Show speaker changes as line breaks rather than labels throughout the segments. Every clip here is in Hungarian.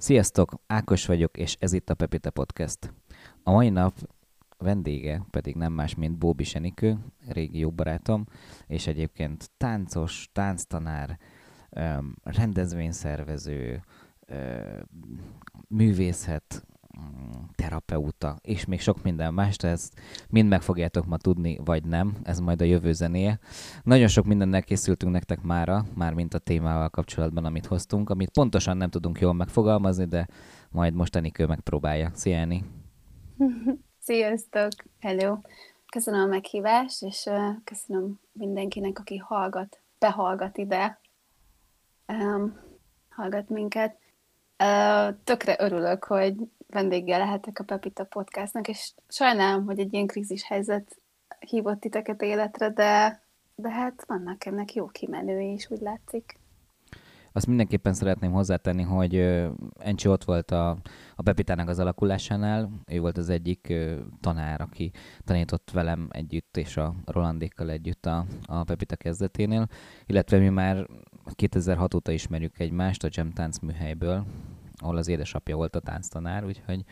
Sziasztok, Ákos vagyok, és ez itt a Pepita Podcast. A mai nap vendége pedig nem más, mint Bóbi Senikő, régi jó barátom, és egyébként táncos, tánctanár, rendezvényszervező, művészet, terapeuta, és még sok minden más, de ezt mind meg fogjátok ma tudni, vagy nem, ez majd a jövő zenéje. Nagyon sok mindennel készültünk nektek mára, már mint a témával kapcsolatban, amit hoztunk, amit pontosan nem tudunk jól megfogalmazni, de majd most Enikő megpróbálja. Szia, Eni!
Sziasztok! Hello! Köszönöm a meghívást, és köszönöm mindenkinek, aki hallgat, behallgat ide, um, hallgat minket. Uh, tökre örülök, hogy vendéggel lehetek a Pepita podcastnak, és sajnálom, hogy egy ilyen krízis helyzet hívott titeket életre, de, de hát vannak ennek jó kimenői is, úgy látszik.
Azt mindenképpen szeretném hozzátenni, hogy Encsi ott volt a, a Pepitának az alakulásánál, ő volt az egyik tanár, aki tanított velem együtt, és a Rolandékkal együtt a, a Pepita kezdeténél, illetve mi már 2006 óta ismerjük egymást a Jam Tánc műhelyből, ahol az édesapja volt a tánctanár, úgyhogy,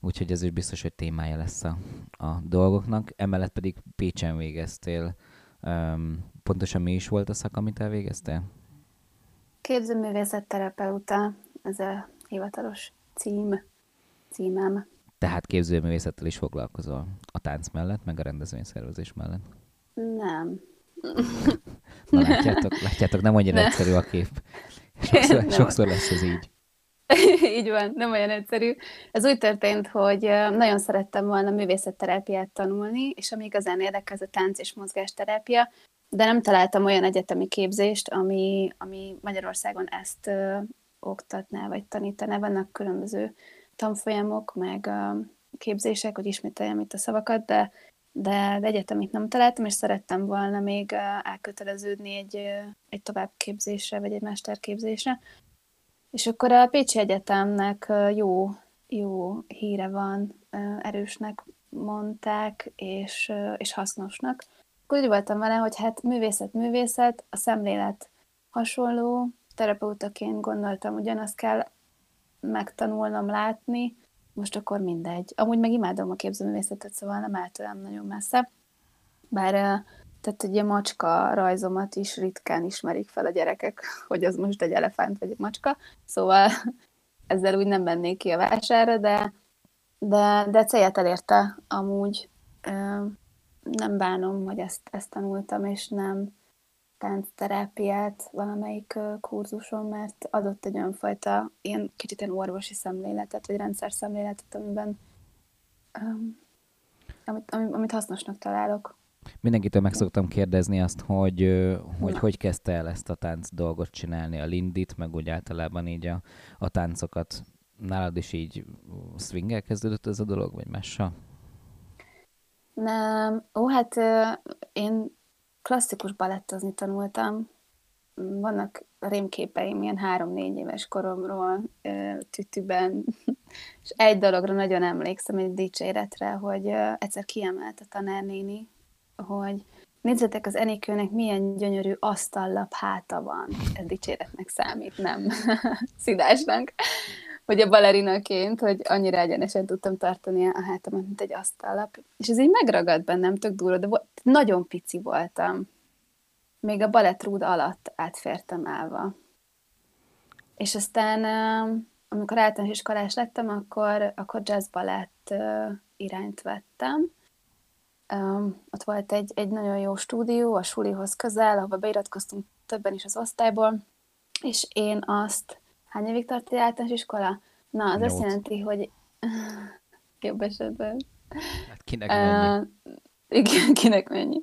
úgyhogy ez is biztos, hogy témája lesz a, a dolgoknak. Emellett pedig Pécsen végeztél. Um, pontosan mi is volt a szak, amit elvégeztél?
Képzőművészetterapeuta, ez a hivatalos cím, címem.
Tehát képzőművészettel is foglalkozol a tánc mellett, meg a rendezvényszervezés mellett?
Nem.
Na látjátok, látjátok nem annyira egyszerű a kép. Sokszor, sokszor lesz ez így.
Így van, nem olyan egyszerű. Ez úgy történt, hogy nagyon szerettem volna művészetterápiát tanulni, és ami igazán érdekel, az a tánc és mozgásterápia, de nem találtam olyan egyetemi képzést, ami, ami Magyarországon ezt ö, oktatná, vagy tanítaná. Vannak különböző tanfolyamok, meg ö, képzések, hogy ismételjem itt a szavakat, de, de, de egyetemit nem találtam, és szerettem volna még elköteleződni egy, egy továbbképzésre, vagy egy mesterképzésre. És akkor a Pécsi Egyetemnek jó, jó híre van, erősnek mondták, és, és hasznosnak. Akkor úgy voltam vele, hogy hát művészet, művészet, a szemlélet hasonló, terapeutaként gondoltam, ugyanazt kell megtanulnom látni, most akkor mindegy. Amúgy meg imádom a képzőművészetet, szóval nem áll tőlem nagyon messze. Bár tehát ilyen macska rajzomat is ritkán ismerik fel a gyerekek, hogy az most egy elefánt vagy egy macska, szóval ezzel úgy nem mennék ki a vásárra, de, de, de célját elérte amúgy. Nem bánom, hogy ezt, ezt tanultam, és nem táncterápiát valamelyik kurzuson, mert adott egy olyan fajta, ilyen kicsit ilyen orvosi szemléletet, vagy rendszer szemléletet, amiben amit, amit hasznosnak találok.
Mindenkitől meg szoktam kérdezni azt, hogy hogy, hogy kezdte el ezt a tánc dolgot csinálni, a lindit, meg úgy általában így a, a táncokat. Nálad is így swingel kezdődött ez a dolog, vagy mással?
Nem. Ó, hát én klasszikus balettozni tanultam. Vannak rémképeim ilyen három-négy éves koromról, tütüben, és egy dologra nagyon emlékszem, egy dicséretre, hogy egyszer kiemelt a tanárnéni, hogy nézzetek az Enikőnek milyen gyönyörű asztallap háta van. Ez dicséretnek számít, nem szidásnak. Hogy a balerinaként, hogy annyira egyenesen tudtam tartani a hátamat, mint egy asztallap. És ez így megragadt bennem, tök durva, de nagyon pici voltam. Még a balettrúd alatt átfértem állva. És aztán, amikor általános iskolás lettem, akkor, akkor jazz balett irányt vettem, Um, ott volt egy, egy nagyon jó stúdió a sulihoz közel, ahova beiratkoztunk többen is az osztályból, és én azt, hány évig tart egy általános iskola? Na, az Nyolc. azt jelenti, hogy jobb esetben.
Hát kinek mennyi? Uh,
igen, kinek mennyi.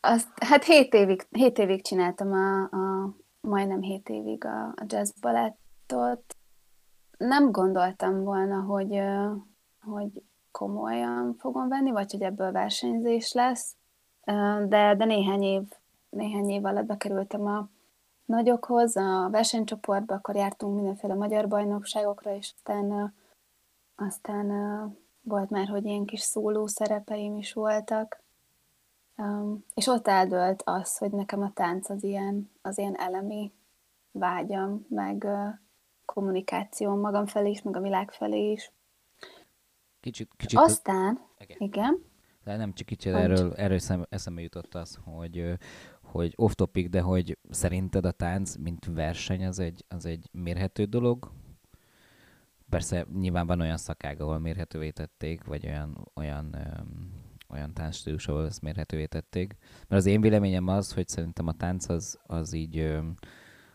Azt, hát hét évig, hét évig csináltam a, a majdnem hét évig a, a jazz balettot. Nem gondoltam volna, hogy, hogy komolyan fogom venni, vagy hogy ebből versenyzés lesz, de, de néhány év, néhány év alatt bekerültem a nagyokhoz, a versenycsoportba, akkor jártunk mindenféle magyar bajnokságokra, és aztán, aztán volt már, hogy ilyen kis szóló szerepeim is voltak, és ott eldőlt az, hogy nekem a tánc az ilyen, az ilyen elemi vágyam, meg, kommunikáció magam felé is, meg a világ felé is.
Kicsit, kicsit
Aztán, igen. igen.
De nem csak kicsit erről, erről eszembe jutott az, hogy, hogy off-topic, de hogy szerinted a tánc, mint verseny, az egy, az egy mérhető dolog? Persze nyilván van olyan szakág, ahol mérhetővé tették, vagy olyan, olyan, öm, olyan táncstílus, ahol ezt mérhetővé tették. Mert az én véleményem az, hogy szerintem a tánc az, az így öm,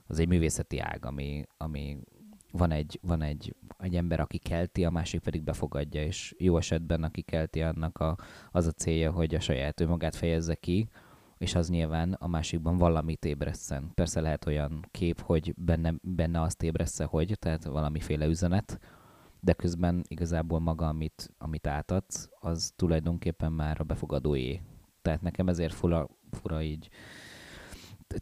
az egy művészeti ág, ami, ami van egy, van egy, egy ember, aki kelti, a másik pedig befogadja, és jó esetben, aki kelti, annak a, az a célja, hogy a saját önmagát fejezze ki, és az nyilván a másikban valamit ébreszten. Persze lehet olyan kép, hogy benne, benne azt ébresze, hogy, tehát valamiféle üzenet, de közben igazából maga, amit, amit átadsz, az tulajdonképpen már a befogadóé. Tehát nekem ezért fura, fura így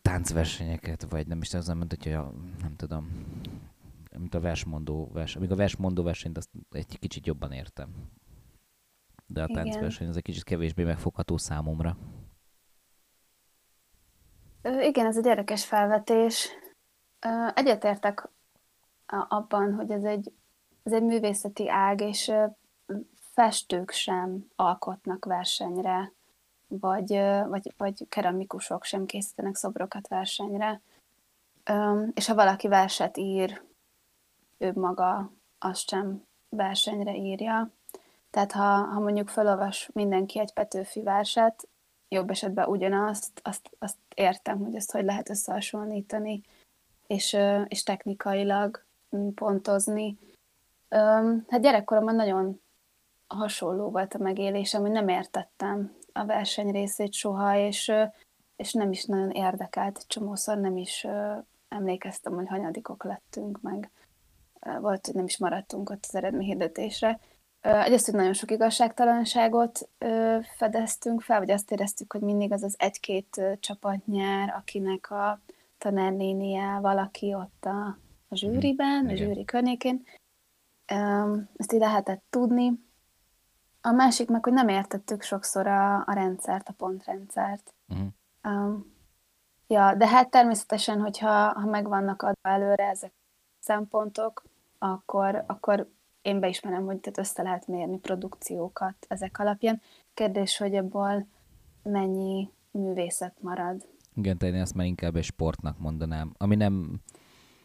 táncversenyeket, vagy nem is tudom, mint hogy a, nem tudom, mint a versmondó vers, amíg a versmondó versenyt azt egy kicsit jobban értem. De a táncverseny az egy kicsit kevésbé megfogható számomra.
Igen, ez egy érdekes felvetés. Egyetértek abban, hogy ez egy, ez egy művészeti ág, és festők sem alkotnak versenyre, vagy, vagy, vagy keramikusok sem készítenek szobrokat versenyre. És ha valaki verset ír, ő maga azt sem versenyre írja. Tehát ha, ha mondjuk felolvas mindenki egy Petőfi verset, jobb esetben ugyanazt, azt, azt értem, hogy ezt hogy lehet összehasonlítani, és, és technikailag pontozni. Hát gyerekkoromban nagyon hasonló volt a megélésem, hogy nem értettem a verseny részét soha, és, és nem is nagyon érdekelt, csomószor nem is emlékeztem, hogy hanyadikok lettünk, meg volt, hogy nem is maradtunk ott az eredményhirdetésre. Egyrészt, hogy nagyon sok igazságtalanságot fedeztünk fel, vagy azt éreztük, hogy mindig az az egy-két csapat nyer, akinek a tanárnénie valaki ott a, a zsűriben, a zsűri környékén. Ezt így lehetett tudni. A másik meg, hogy nem értettük sokszor a, a rendszert, a pontrendszert. Uh-huh. Um, ja, de hát természetesen, hogyha ha megvannak adva előre ezek a szempontok, akkor, akkor én beismerem, hogy tehát össze lehet mérni produkciókat ezek alapján. Kérdés, hogy ebből mennyi művészet marad.
Igen, tehát én azt már inkább egy sportnak mondanám, ami nem,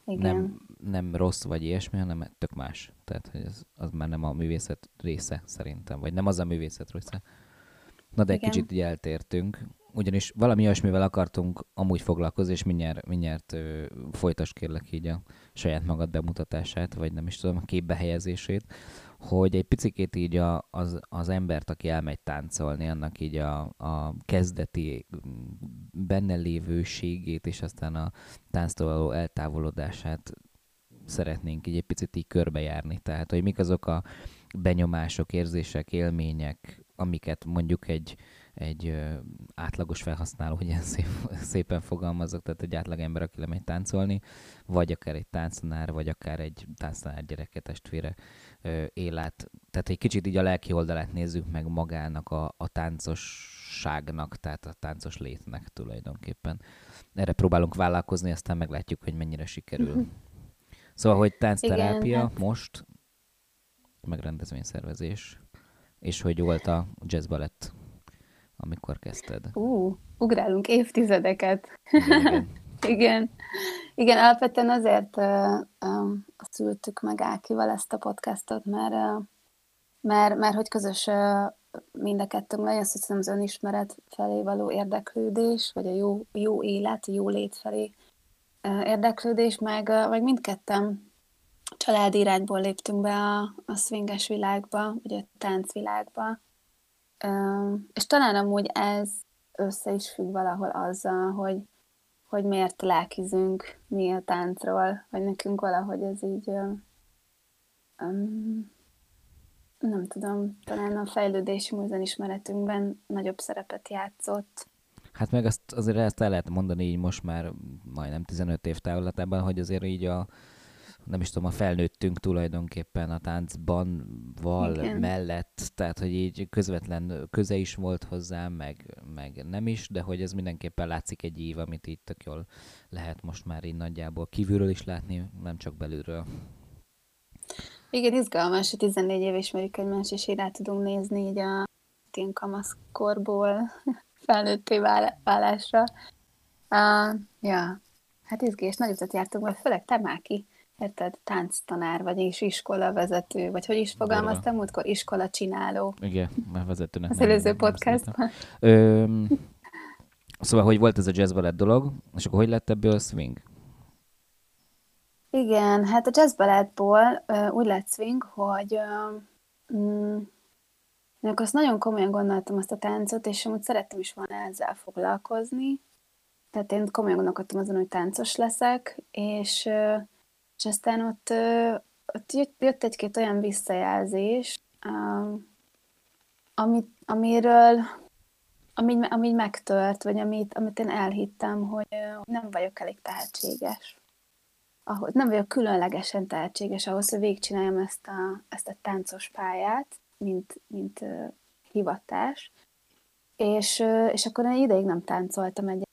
Igen. nem, nem rossz vagy ilyesmi, hanem tök más. Tehát hogy az, az már nem a művészet része szerintem, vagy nem az a művészet része. Na de egy Igen. kicsit így eltértünk ugyanis valami olyasmivel akartunk amúgy foglalkozni, és mindjárt, mindjárt ö, folytas kérlek így a saját magad bemutatását, vagy nem is tudom, a képbehelyezését, hogy egy picikét így a, az, az embert, aki elmegy táncolni, annak így a, a kezdeti benne lévőségét, és aztán a tánctól való eltávolodását szeretnénk így egy picit így körbejárni. Tehát, hogy mik azok a benyomások, érzések, élmények, amiket mondjuk egy, egy átlagos felhasználó, hogy ilyen szép, szépen fogalmazok, tehát egy átlag ember, aki lemegy táncolni, vagy akár egy tánctanár, vagy akár egy tánctanár gyereke, testvére ö, élet. Tehát egy kicsit így a lelki oldalát nézzük meg magának a, a táncosságnak, tehát a táncos létnek tulajdonképpen. Erre próbálunk vállalkozni, aztán meglátjuk, hogy mennyire sikerül. Mhm. Szóval, hogy táncterápia Igen, hát... most, megrendezvényszervezés, és hogy volt a jazz balett amikor kezdted?
Ú, ugrálunk évtizedeket. Igen. igen. Igen, alapvetően azért uh, um, szültük meg Ákival ezt a podcastot, mert, uh, mert, mert hogy közös uh, mind a kettőnk legyen, azt hiszem az önismeret felé való érdeklődés, vagy a jó, jó élet, jó lét felé uh, érdeklődés, meg, uh, meg mindketten családi irányból léptünk be a, a swinges világba, vagy a táncvilágba, és talán amúgy ez össze is függ valahol azzal, hogy, hogy miért lelkizünk mi a táncról, vagy nekünk valahogy ez így um, nem tudom, talán a fejlődési múzenismeretünkben nagyobb szerepet játszott.
Hát meg azt, azért ezt el lehet mondani így most már majdnem 15 év távlatában, hogy azért így a, nem is tudom, a felnőttünk tulajdonképpen a táncban, val Igen. mellett, tehát hogy így közvetlen köze is volt hozzá, meg, meg nem is, de hogy ez mindenképpen látszik egy ív, amit itt tök jól lehet most már így nagyjából kívülről is látni, nem csak belülről.
Igen, izgalmas, hogy 14 év ismerjük egymást, és így rá tudunk nézni így a én kamaszkorból felnőtté válásra. Uh, ja, hát izgi, és nagy utat jártunk, mert főleg te, Máki, érted, tánctanár, vagy is iskolavezető, vagy hogy is fogalmaztam, múltkor iskola csináló.
Igen, már vezetőnek.
Az előző podcastban.
szóval, hogy volt ez a jazz ballet dolog, és akkor hogy lett ebből a swing?
Igen, hát a jazz ballettból uh, úgy lett swing, hogy mm, akkor azt nagyon komolyan gondoltam azt a táncot, és amúgy szerettem is volna ezzel foglalkozni. Tehát én komolyan gondolkodtam azon, hogy táncos leszek, és, és aztán ott, ott jött, egy-két olyan visszajelzés, amit, amiről ami, ami megtört, vagy amit, amit én elhittem, hogy nem vagyok elég tehetséges. Ahhoz, nem vagyok különlegesen tehetséges ahhoz, hogy végigcsináljam ezt a, ezt a táncos pályát mint, mint uh, hivatás. És, uh, és akkor egy ideig nem táncoltam egy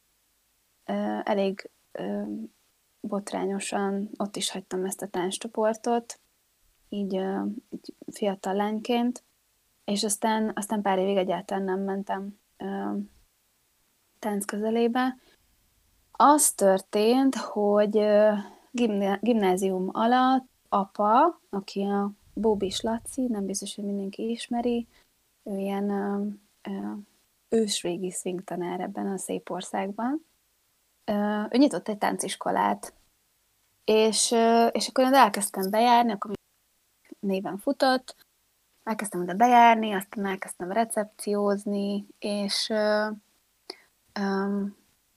uh, elég uh, botrányosan, ott is hagytam ezt a tánccsoportot, így, így fiatal lányként, és aztán, aztán pár évig egyáltalán nem mentem uh, tánc közelébe. Az történt, hogy uh, gimnázium alatt apa, aki a Bóbis Laci, nem biztos, hogy mindenki ismeri, ő ilyen ö, ö, ősrégi szvingtanár ebben a szép országban. Ő nyitott egy tánciskolát, és, és akkor én elkezdtem bejárni, akkor néven futott, elkezdtem oda bejárni, aztán elkezdtem recepciózni, és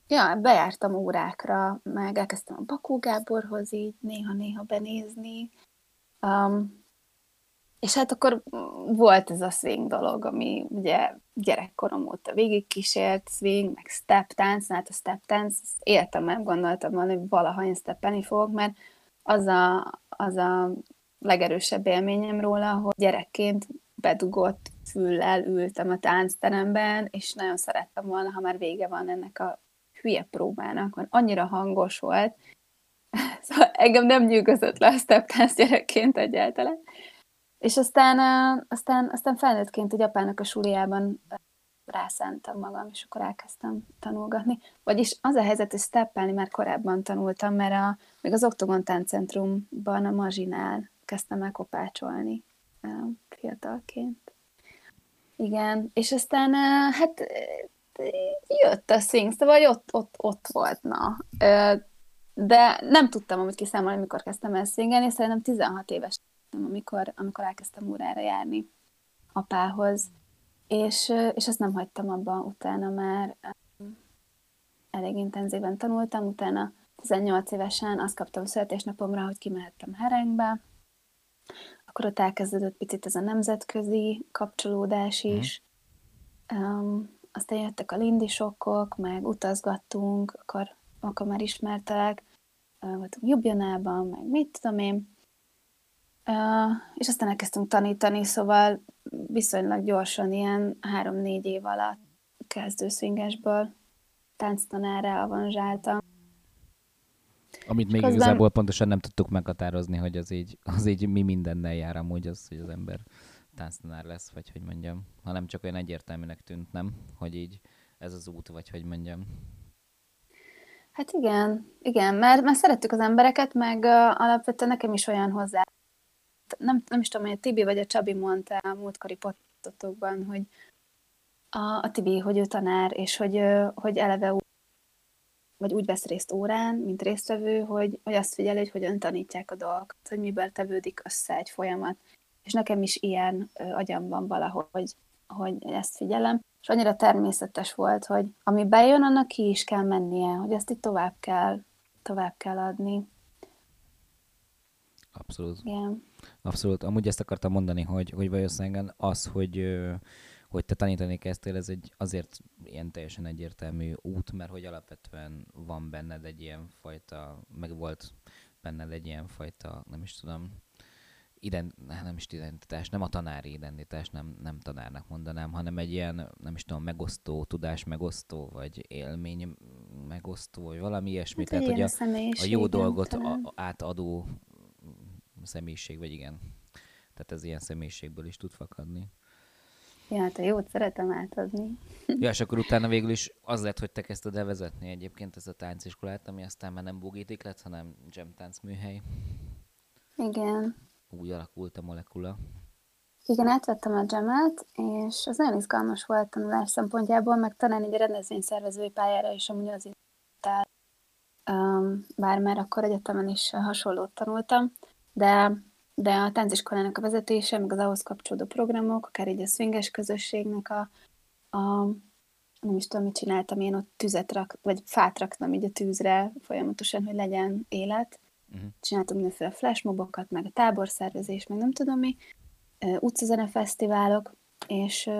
ja, bejártam órákra, meg elkezdtem a Bakó Gáborhoz így néha-néha benézni. És hát akkor volt ez a swing dolog, ami ugye gyerekkorom óta végigkísért, swing, meg step dance, hát a step dance, éltem nem gondoltam volna, hogy valaha én steppelni fogok, mert az a, az a legerősebb élményem róla, hogy gyerekként bedugott füllel ültem a táncteremben, és nagyon szerettem volna, ha már vége van ennek a hülye próbának, mert annyira hangos volt, szóval engem nem nyűgözött le a step dance gyerekként egyáltalán. És aztán, aztán, aztán felnőttként egy apának a suliában rászántam magam, és akkor elkezdtem tanulgatni. Vagyis az a helyzet, hogy steppelni már korábban tanultam, mert a, még az Oktogon Tánccentrumban, a Mazsinál kezdtem el kopácsolni fiatalként. Igen, és aztán hát jött a swing, szóval ott, ott, ott volt, na. De nem tudtam amit kiszámolni, mikor kezdtem el swingelni, szerintem 16 éves amikor, amikor elkezdtem órára járni apához. És, és azt nem hagytam abba, utána már elég intenzíven tanultam, utána 18 évesen azt kaptam születésnapomra, hogy kimehettem herengbe, akkor ott elkezdődött picit ez a nemzetközi kapcsolódás mhm. is. Mm. Um, aztán jöttek a lindisokok, meg utazgattunk, akkor, akkor már ismertelek, voltunk Jubjanában, meg mit tudom én. És aztán elkezdtünk tanítani, szóval viszonylag gyorsan, ilyen három-négy év alatt kezdőszvingesből tánctanára avanzsáltam.
Amit még Közben... igazából pontosan nem tudtuk meghatározni, hogy az így, az így mi mindennel jár amúgy az, hogy az ember tánctanár lesz, vagy hogy mondjam, hanem csak olyan egyértelműnek tűnt, nem? Hogy így ez az út, vagy hogy mondjam.
Hát igen, igen, mert, mert szerettük az embereket, meg uh, alapvetően nekem is olyan hozzá nem, nem is tudom, hogy a Tibi vagy a Csabi mondta a múltkori pottotokban, hogy a, a Tibi, hogy ő tanár, és hogy, hogy eleve vagy úgy vesz részt órán, mint résztvevő, hogy, hogy azt figyeli, hogy hogyan tanítják a dolgokat, hogy miből tevődik össze egy folyamat. És nekem is ilyen ö, agyam van valahogy, hogy ezt figyelem. És annyira természetes volt, hogy ami bejön, annak ki is kell mennie, hogy ezt itt tovább kell, tovább kell adni.
Abszolút.
Igen.
Abszolút. Amúgy ezt akartam mondani, hogy, hogy valószínűleg az, hogy, hogy te tanítani kezdtél, ez egy azért ilyen teljesen egyértelmű út, mert hogy alapvetően van benned egy ilyen fajta, meg volt benned egy ilyen fajta, nem is tudom, ident, nem is identitás, nem a tanári identitás, nem, nem tanárnak mondanám, hanem egy ilyen, nem is tudom, megosztó, tudás megosztó, vagy élmény megosztó, vagy valami ilyesmi.
Hát
Tehát, hogy
a,
a jó dolgot a, átadó személyiség, vagy igen. Tehát ez ilyen személyiségből is tud fakadni.
Ja, hát a jót szeretem átadni.
ja, és akkor utána végül is az lett, hogy te kezdted el vezetni egyébként ez a tánciskolát, ami aztán már nem bugítik lett, hanem jam tánc műhely.
Igen.
Úgy alakult a molekula.
Igen, átvettem a jamet, és az nagyon izgalmas volt tanulás szempontjából, meg talán egy rendezvényszervezői pályára is amúgy az itt um, bár már akkor egyetemen is hasonlót tanultam, de de a tánciskolának a vezetése, meg az ahhoz kapcsolódó programok, akár így a swinges közösségnek a, a nem is tudom, mit csináltam, én ott tüzet rak, vagy fát raktam így a tűzre folyamatosan, hogy legyen élet. Uh-huh. Csináltam mindenféle flashmobokat, meg a táborszervezés, meg nem tudom mi, utcazene fesztiválok, és,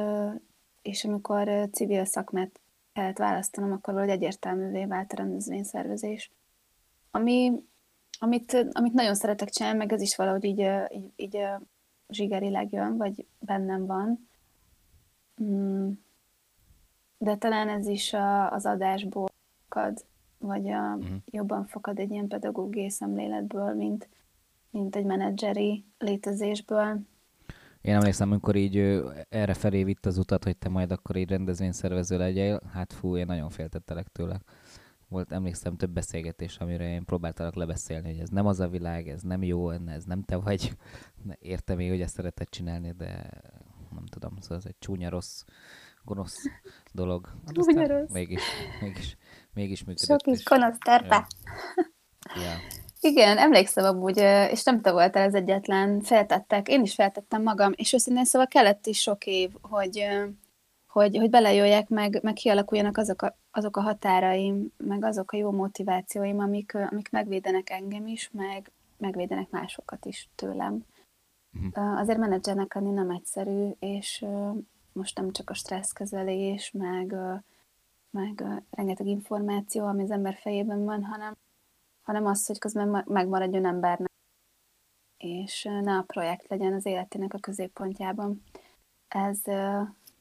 és amikor civil szakmát kellett választanom, akkor valahogy egyértelművé vált a rendezvényszervezés. Ami amit, amit nagyon szeretek csinálni, meg ez is valahogy így, így, így zsigerileg jön, vagy bennem van. Mm. De talán ez is a, az adásból fakad, vagy a, uh-huh. jobban fakad egy ilyen pedagógiai szemléletből, mint, mint egy menedzseri létezésből.
Én emlékszem, amikor így erre felé vitt az utat, hogy te majd akkor így rendezvényszervező legyél, hát fú, én nagyon féltettelek tőle volt, emlékszem, több beszélgetés, amire én próbáltalak lebeszélni, hogy ez nem az a világ, ez nem jó, ez nem te vagy. Értem még, hogy ezt szeretett csinálni, de nem tudom, szóval ez egy csúnya, rossz, gonosz dolog.
Hát csúnya rossz.
Mégis, mégis, mégis működött.
Sok is gonosz terpe. Ja. ja. Igen, emlékszem amúgy, és nem te voltál az egyetlen, feltettek, én is feltettem magam, és őszintén szóval kellett is sok év, hogy, hogy, hogy belejöjjek, meg, meg kialakuljanak azok a, azok a határaim, meg azok a jó motivációim, amik, amik megvédenek engem is, meg megvédenek másokat is tőlem. Uh-huh. Azért menedzsernek lenni nem egyszerű, és most nem csak a stresszkezelés, meg, meg rengeteg információ, ami az ember fejében van, hanem, hanem az, hogy közben megmaradjon embernek, és ne a projekt legyen az életének a középpontjában. Ez,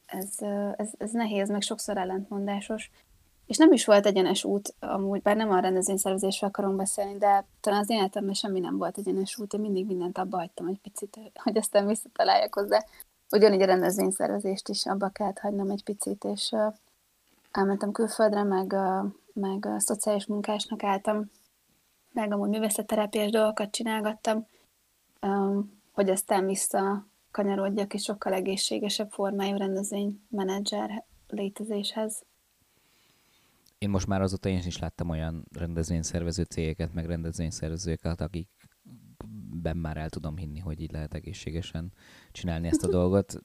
ez, ez, ez nehéz, meg sokszor ellentmondásos. És nem is volt egyenes út, amúgy, bár nem a rendezvényszervezésről akarom beszélni, de talán az életemben semmi nem volt egyenes út, én mindig mindent abba hagytam egy picit, hogy aztán visszataláljak hozzá. Ugyanígy a rendezvényszervezést is abba kellett hagynom egy picit, és elmentem külföldre, meg, meg uh, szociális munkásnak álltam, meg amúgy művészetterápiás dolgokat csinálgattam, hogy aztán vissza kanyarodjak, és sokkal egészségesebb formájú rendezvény menedzser létezéshez.
Én most már azóta én is láttam olyan rendezvényszervező cégeket, meg rendezvényszervezőket, akikben már el tudom hinni, hogy így lehet egészségesen csinálni ezt a dolgot.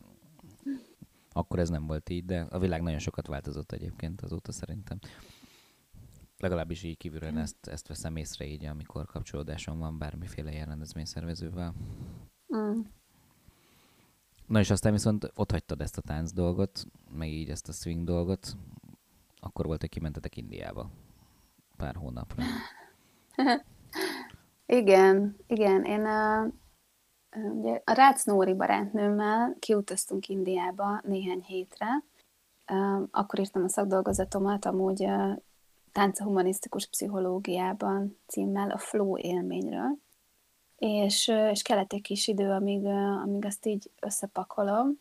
Akkor ez nem volt így, de a világ nagyon sokat változott egyébként azóta szerintem. Legalábbis így kívülről ezt, ezt veszem észre így, amikor kapcsolódásom van bármiféle ilyen rendezvényszervezővel. Mm. Na és aztán viszont ott hagytad ezt a tánc dolgot, meg így ezt a swing dolgot, akkor volt, hogy kimentetek Indiába pár hónapra.
igen, igen. Én a, ugye a Rácz Nóri barátnőmmel kiutaztunk Indiába néhány hétre. Akkor írtam a szakdolgozatomat, amúgy tánca humanisztikus pszichológiában címmel a flow élményről és, és kellett egy kis idő, amíg, amíg azt így összepakolom.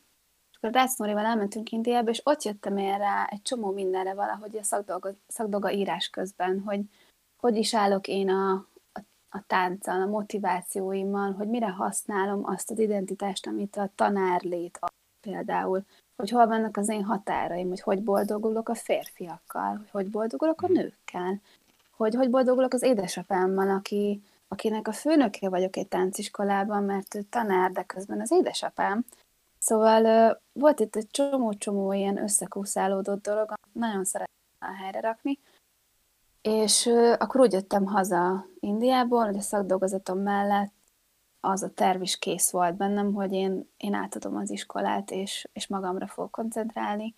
És akkor Rácz Nórival elmentünk Indiába, és ott jöttem én rá egy csomó mindenre valahogy a szakdolga, szakdolga írás közben, hogy hogy is állok én a, a, a tánccal, a motivációimmal, hogy mire használom azt az identitást, amit a tanárlét ad például, hogy hol vannak az én határaim, hogy hogy boldogulok a férfiakkal, hogy hogy boldogulok a nőkkel, hogy hogy boldogulok az édesapámmal, aki, akinek a főnöke vagyok egy tánciskolában, mert ő tanár, de közben az édesapám. Szóval volt itt egy csomó-csomó ilyen összekúszálódott dolog, nagyon szeretem a helyre rakni, és akkor úgy jöttem haza Indiából, hogy a szakdolgozatom mellett az a terv is kész volt bennem, hogy én, én átadom az iskolát, és, és magamra fogok koncentrálni,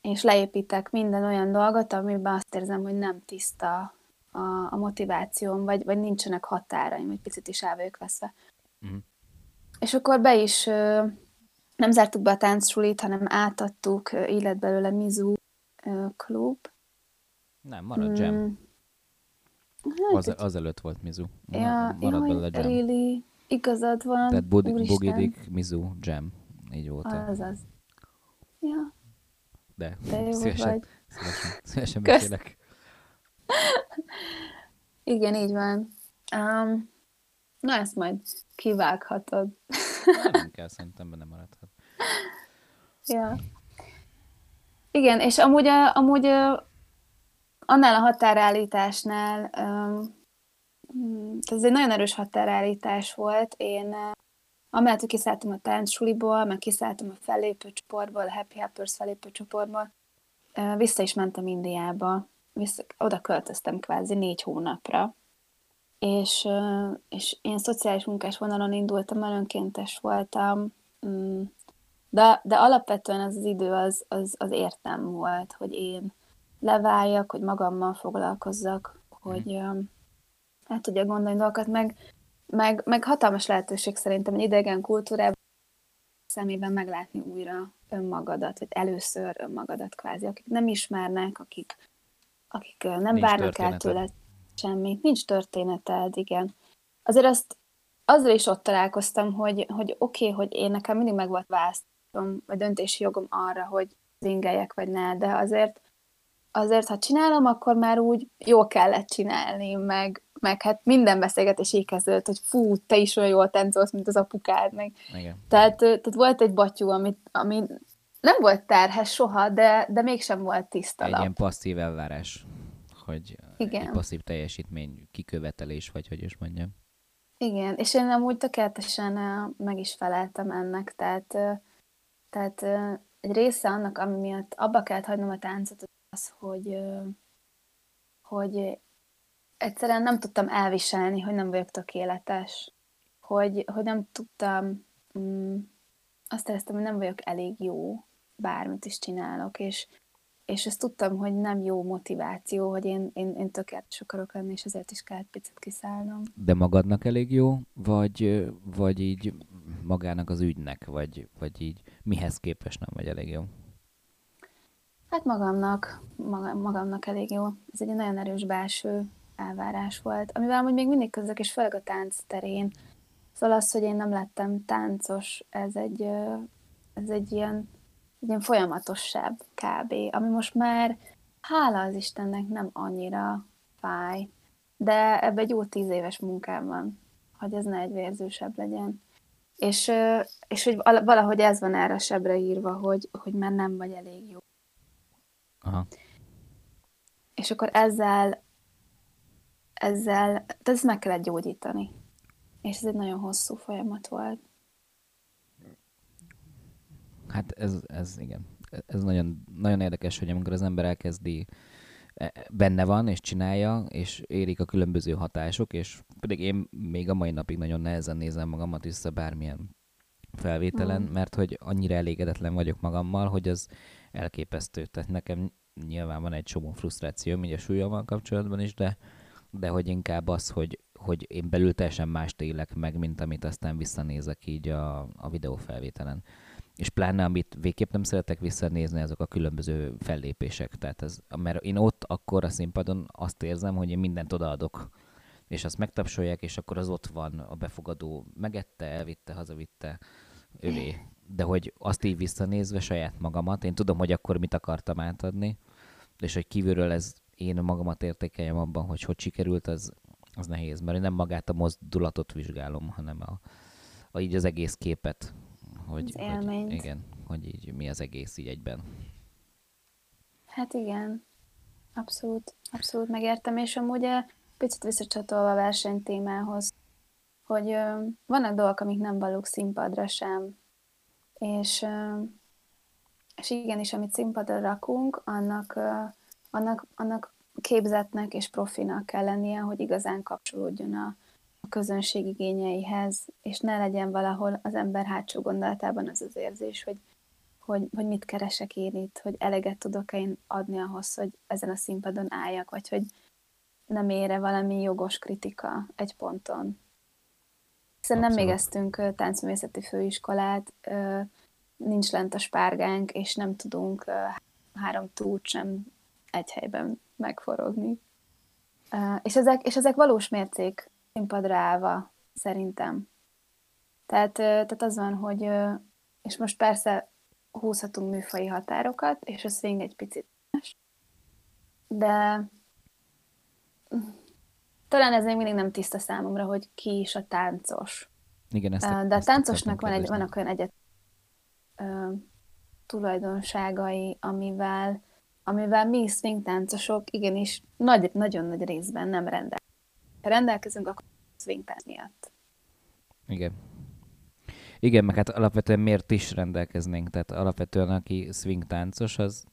és leépítek minden olyan dolgot, amiben azt érzem, hogy nem tiszta a, a motivációm, vagy, vagy nincsenek határaim, vagy picit is el vagyok veszve. Mm. És akkor be is nem zártuk be a táncsulit, hanem átadtuk, lett belőle Mizu klub.
Nem, marad Jam. Mm. Az, az előtt volt Mizu.
Ja, marad belőle Jam. Really, igazad van,
Tehát Bugidik, Mizu, Jam. Így volt.
Azaz. Ja.
De, De szívesen, vagy. szívesen, szívesen beszélek.
Igen, így van. Um, na, ezt majd kivághatod.
nem kell, szerintem benne maradhat.
Ja. Igen, és amúgy, amúgy annál a határállításnál, um, ez egy nagyon erős határállítás volt. Én amellett, hogy kiszálltam a táncsuliból, meg kiszálltam a fellépő csoportból, a Happy Helpers fellépő csoportból, vissza is mentem Indiába. Vissza, oda költöztem kvázi négy hónapra. És, és én szociális munkás vonalon indultam, önkéntes voltam, mm, de, de alapvetően az az idő az, az, az értem volt, hogy én leváljak, hogy magammal foglalkozzak, hogy hát tudja gondolni dolgokat, meg, meg, meg hatalmas lehetőség szerintem egy idegen kultúrában szemében meglátni újra önmagadat, vagy először önmagadat kvázi, akik nem ismernek, akik, akik nem Nincs várnak el tőle semmit. Nincs történeted, igen. Azért azt azzal is ott találkoztam, hogy, hogy oké, okay, hogy én nekem mindig meg volt választom, vagy döntési jogom arra, hogy zingeljek, vagy ne, de azért, azért, ha csinálom, akkor már úgy jól kellett csinálni, meg, meg hát minden beszélgetés így kezdődött, hogy fú, te is olyan jól táncolsz, mint az apukád, meg. Igen. Tehát, tehát volt egy batyú, amit, ami nem volt terhes soha, de, de mégsem volt tiszta
Egy ilyen passzív elvárás, hogy Igen. egy passzív teljesítmény kikövetelés, vagy hogy is mondjam.
Igen, és én amúgy tökéletesen meg is feleltem ennek, tehát, tehát egy része annak, ami miatt abba kellett hagynom a táncot, az, hogy, hogy egyszerűen nem tudtam elviselni, hogy nem vagyok tökéletes, hogy, hogy nem tudtam, mm, azt éreztem, hogy nem vagyok elég jó, bármit is csinálok, és, és ezt tudtam, hogy nem jó motiváció, hogy én, én, én tökéletes akarok lenni, és ezért is kellett picit kiszállnom.
De magadnak elég jó, vagy, vagy így magának az ügynek, vagy, vagy így mihez képest nem vagy elég jó?
Hát magamnak, magamnak elég jó. Ez egy nagyon erős belső elvárás volt, amivel amúgy még mindig közök, és főleg a tánc terén. Szóval az, hogy én nem lettem táncos, ez egy, ez egy ilyen, ilyen folyamatosság kb., ami most már, hála az Istennek, nem annyira fáj, de ebbe egy jó tíz éves munkám van, hogy ez ne egy vérzősebb legyen. És, és hogy valahogy ez van erre sebre írva, hogy, hogy már nem vagy elég jó. Aha. És akkor ezzel ezzel, ezt meg kellett gyógyítani. És ez egy nagyon hosszú folyamat volt.
Hát ez, ez igen. Ez nagyon, nagyon érdekes, hogy amikor az ember elkezdi e, benne van, és csinálja, és érik a különböző hatások, és pedig én még a mai napig nagyon nehezen nézem magamat vissza bármilyen felvételen, mm. mert hogy annyira elégedetlen vagyok magammal, hogy az elképesztő. Tehát nekem nyilván van egy csomó frusztráció, így a súlyommal kapcsolatban is, de, de hogy inkább az, hogy, hogy én belül teljesen mást élek meg, mint amit aztán visszanézek így a, a videófelvételen. És pláne, amit végképp nem szeretek visszanézni, azok a különböző fellépések. Tehát ez, mert én ott akkor a színpadon azt érzem, hogy én mindent odaadok, és azt megtapsolják, és akkor az ott van, a befogadó megette, elvitte, hazavitte, övé. De hogy azt így visszanézve saját magamat, én tudom, hogy akkor mit akartam átadni, és hogy kívülről ez én magamat értékeljem abban, hogy hogy sikerült, az, az nehéz, mert én nem magát a mozdulatot vizsgálom, hanem a, a így az egész képet. Hogy,
az élményt.
Hogy, igen, hogy így mi az egész így egyben.
Hát igen, abszolút, abszolút megértem, és amúgy eh, picit visszacsatolva a versenytémához, hogy ö, vannak dolgok, amik nem valók színpadra sem, és, ö, és igenis, amit színpadra rakunk, annak ö, annak, annak képzetnek és profinak kell lennie, hogy igazán kapcsolódjon a, a közönség igényeihez, és ne legyen valahol az ember hátsó gondolatában az az érzés, hogy, hogy, hogy mit keresek én itt, hogy eleget tudok én adni ahhoz, hogy ezen a színpadon álljak, vagy hogy nem ére valami jogos kritika egy ponton. Hiszen nem végeztünk táncművészeti főiskolát, nincs lent a spárgánk, és nem tudunk három túrt sem egy helyben megforogni. És ezek, és ezek valós mércék színpadra állva, szerintem. Tehát, tehát az van, hogy, és most persze húzhatunk műfai határokat, és a swing egy picit más, de talán ez még mindig nem tiszta számomra, hogy ki is a táncos.
Igen, ezt a,
De a táncosnak van egy, vannak olyan egyet ö, tulajdonságai, amivel, amivel mi swing táncosok igenis nagy, nagyon nagy részben nem rendelkezünk. Rendelkezünk, akkor tánc miatt.
Igen. Igen, meg hát alapvetően miért is rendelkeznénk? Tehát alapvetően aki swing táncos, az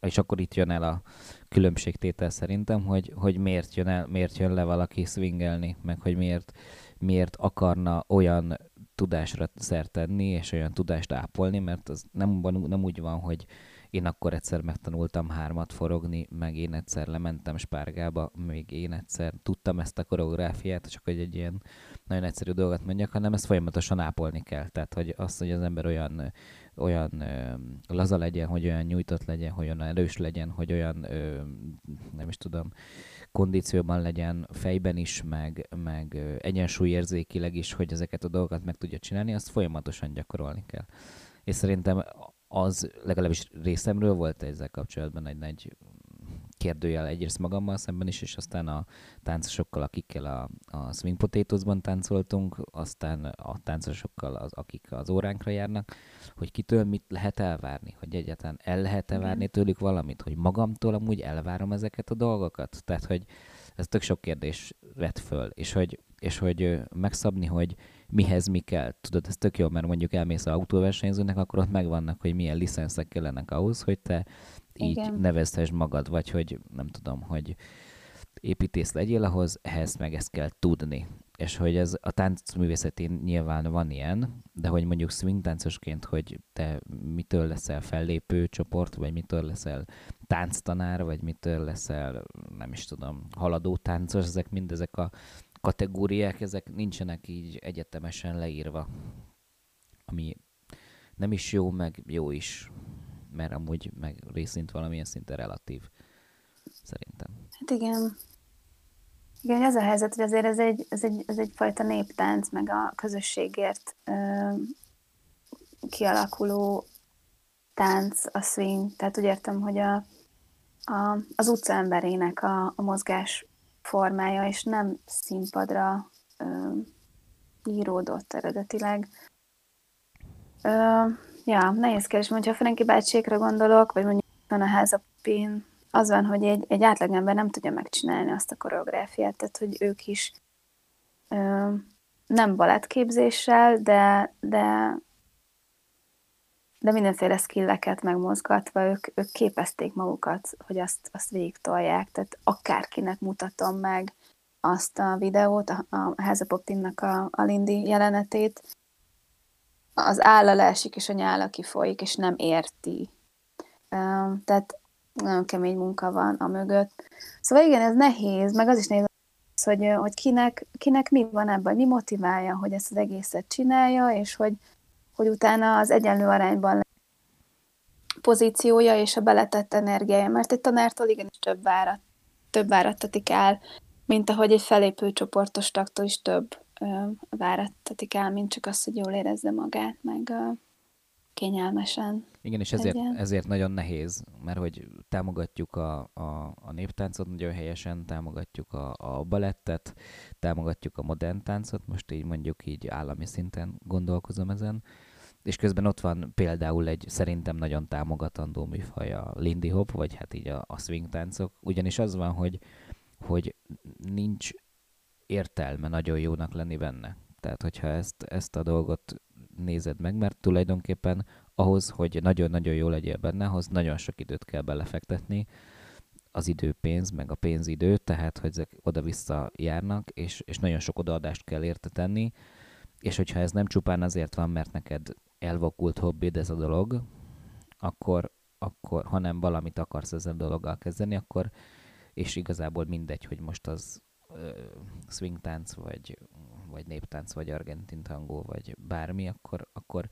és akkor itt jön el a különbségtétel szerintem, hogy, hogy miért, jön el, miért jön le valaki swingelni, meg hogy miért, miért akarna olyan tudásra szertenni, és olyan tudást ápolni, mert az nem, nem úgy van, hogy én akkor egyszer megtanultam hármat forogni, meg én egyszer lementem spárgába, még én egyszer tudtam ezt a koreográfiát, csak hogy egy ilyen nagyon egyszerű dolgot mondjak, hanem ezt folyamatosan ápolni kell. Tehát, hogy azt, hogy az ember olyan, olyan ö, laza legyen, hogy olyan nyújtott legyen, hogy olyan erős legyen, hogy olyan, ö, nem is tudom, kondícióban legyen fejben is, meg, meg egyensúlyérzékileg is, hogy ezeket a dolgokat meg tudja csinálni, azt folyamatosan gyakorolni kell. És szerintem az legalábbis részemről volt ezzel kapcsolatban egy nagy kérdőjel egyrészt magammal szemben is, és aztán a táncosokkal, akikkel a, a Swing Potatoes-ban táncoltunk, aztán a táncosokkal, az, akik az óránkra járnak, hogy kitől mit lehet elvárni, hogy egyáltalán el lehet-e várni tőlük valamit, hogy magamtól amúgy elvárom ezeket a dolgokat. Tehát, hogy ez tök sok kérdés vett föl, és hogy, és hogy megszabni, hogy mihez mi kell. Tudod, ez tök jó, mert mondjuk elmész a autóversenyzőnek, akkor ott megvannak, hogy milyen licenszek kellenek ahhoz, hogy te így Igen. nevezhess magad, vagy hogy nem tudom, hogy építész legyél ahhoz, ehhez meg ezt kell tudni. És hogy ez a táncművészetén nyilván van ilyen, de hogy mondjuk swing táncosként, hogy te mitől leszel fellépő csoport, vagy mitől leszel tánctanár, vagy mitől leszel, nem is tudom, haladó táncos, ezek mind ezek a kategóriák, ezek nincsenek így egyetemesen leírva. Ami nem is jó, meg jó is mert amúgy meg részint valamilyen szinte relatív, szerintem.
Hát igen. Igen, az a helyzet, hogy azért ez egy, ez egy, ez egyfajta néptánc, meg a közösségért ö, kialakuló tánc, a swing. Tehát úgy értem, hogy a, a, az utca emberének a, a mozgás formája, és nem színpadra ö, íródott eredetileg. Ö, Ja, nehéz kérdés, hogyha a Franki bácsékra gondolok, vagy mondjuk van a házapin, az van, hogy egy, egy átlagember nem tudja megcsinálni azt a koreográfiát, tehát hogy ők is ö, nem balettképzéssel, de, de, de mindenféle skilleket megmozgatva ők, ők képezték magukat, hogy azt, azt végig tolják, tehát akárkinek mutatom meg azt a videót, a, a Házapopinnak a, a Lindy jelenetét, az álla leesik, és a nyála kifolyik, és nem érti. Tehát nagyon kemény munka van a mögött. Szóval igen, ez nehéz, meg az is nehéz, hogy, hogy kinek, kinek mi van ebben, mi motiválja, hogy ezt az egészet csinálja, és hogy, hogy utána az egyenlő arányban pozíciója és a beletett energiája, mert egy tanártól igenis több várat, több várattatik el, mint ahogy egy felépő csoportos taktól is több várattatik el, mint csak az, hogy jól érezze magát, meg kényelmesen.
Igen, és ezért, ezért nagyon nehéz, mert hogy támogatjuk a, a, a néptáncot nagyon helyesen, támogatjuk a, a balettet, támogatjuk a modern táncot, most így mondjuk így állami szinten gondolkozom ezen, és közben ott van például egy szerintem nagyon támogatandó műfaj a Lindy Hop, vagy hát így a, a swing táncok, ugyanis az van, hogy, hogy nincs értelme nagyon jónak lenni benne. Tehát, hogyha ezt, ezt a dolgot nézed meg, mert tulajdonképpen ahhoz, hogy nagyon-nagyon jó legyél benne, ahhoz nagyon sok időt kell belefektetni, az időpénz, meg a pénzidő, tehát hogy ezek oda-vissza járnak, és, és nagyon sok odaadást kell érte tenni, és hogyha ez nem csupán azért van, mert neked elvakult hobbid ez a dolog, akkor, akkor hanem valamit akarsz ezzel a dologgal kezdeni, akkor és igazából mindegy, hogy most az swing tánc, vagy, vagy néptánc, vagy argentin tangó, vagy bármi, akkor, akkor,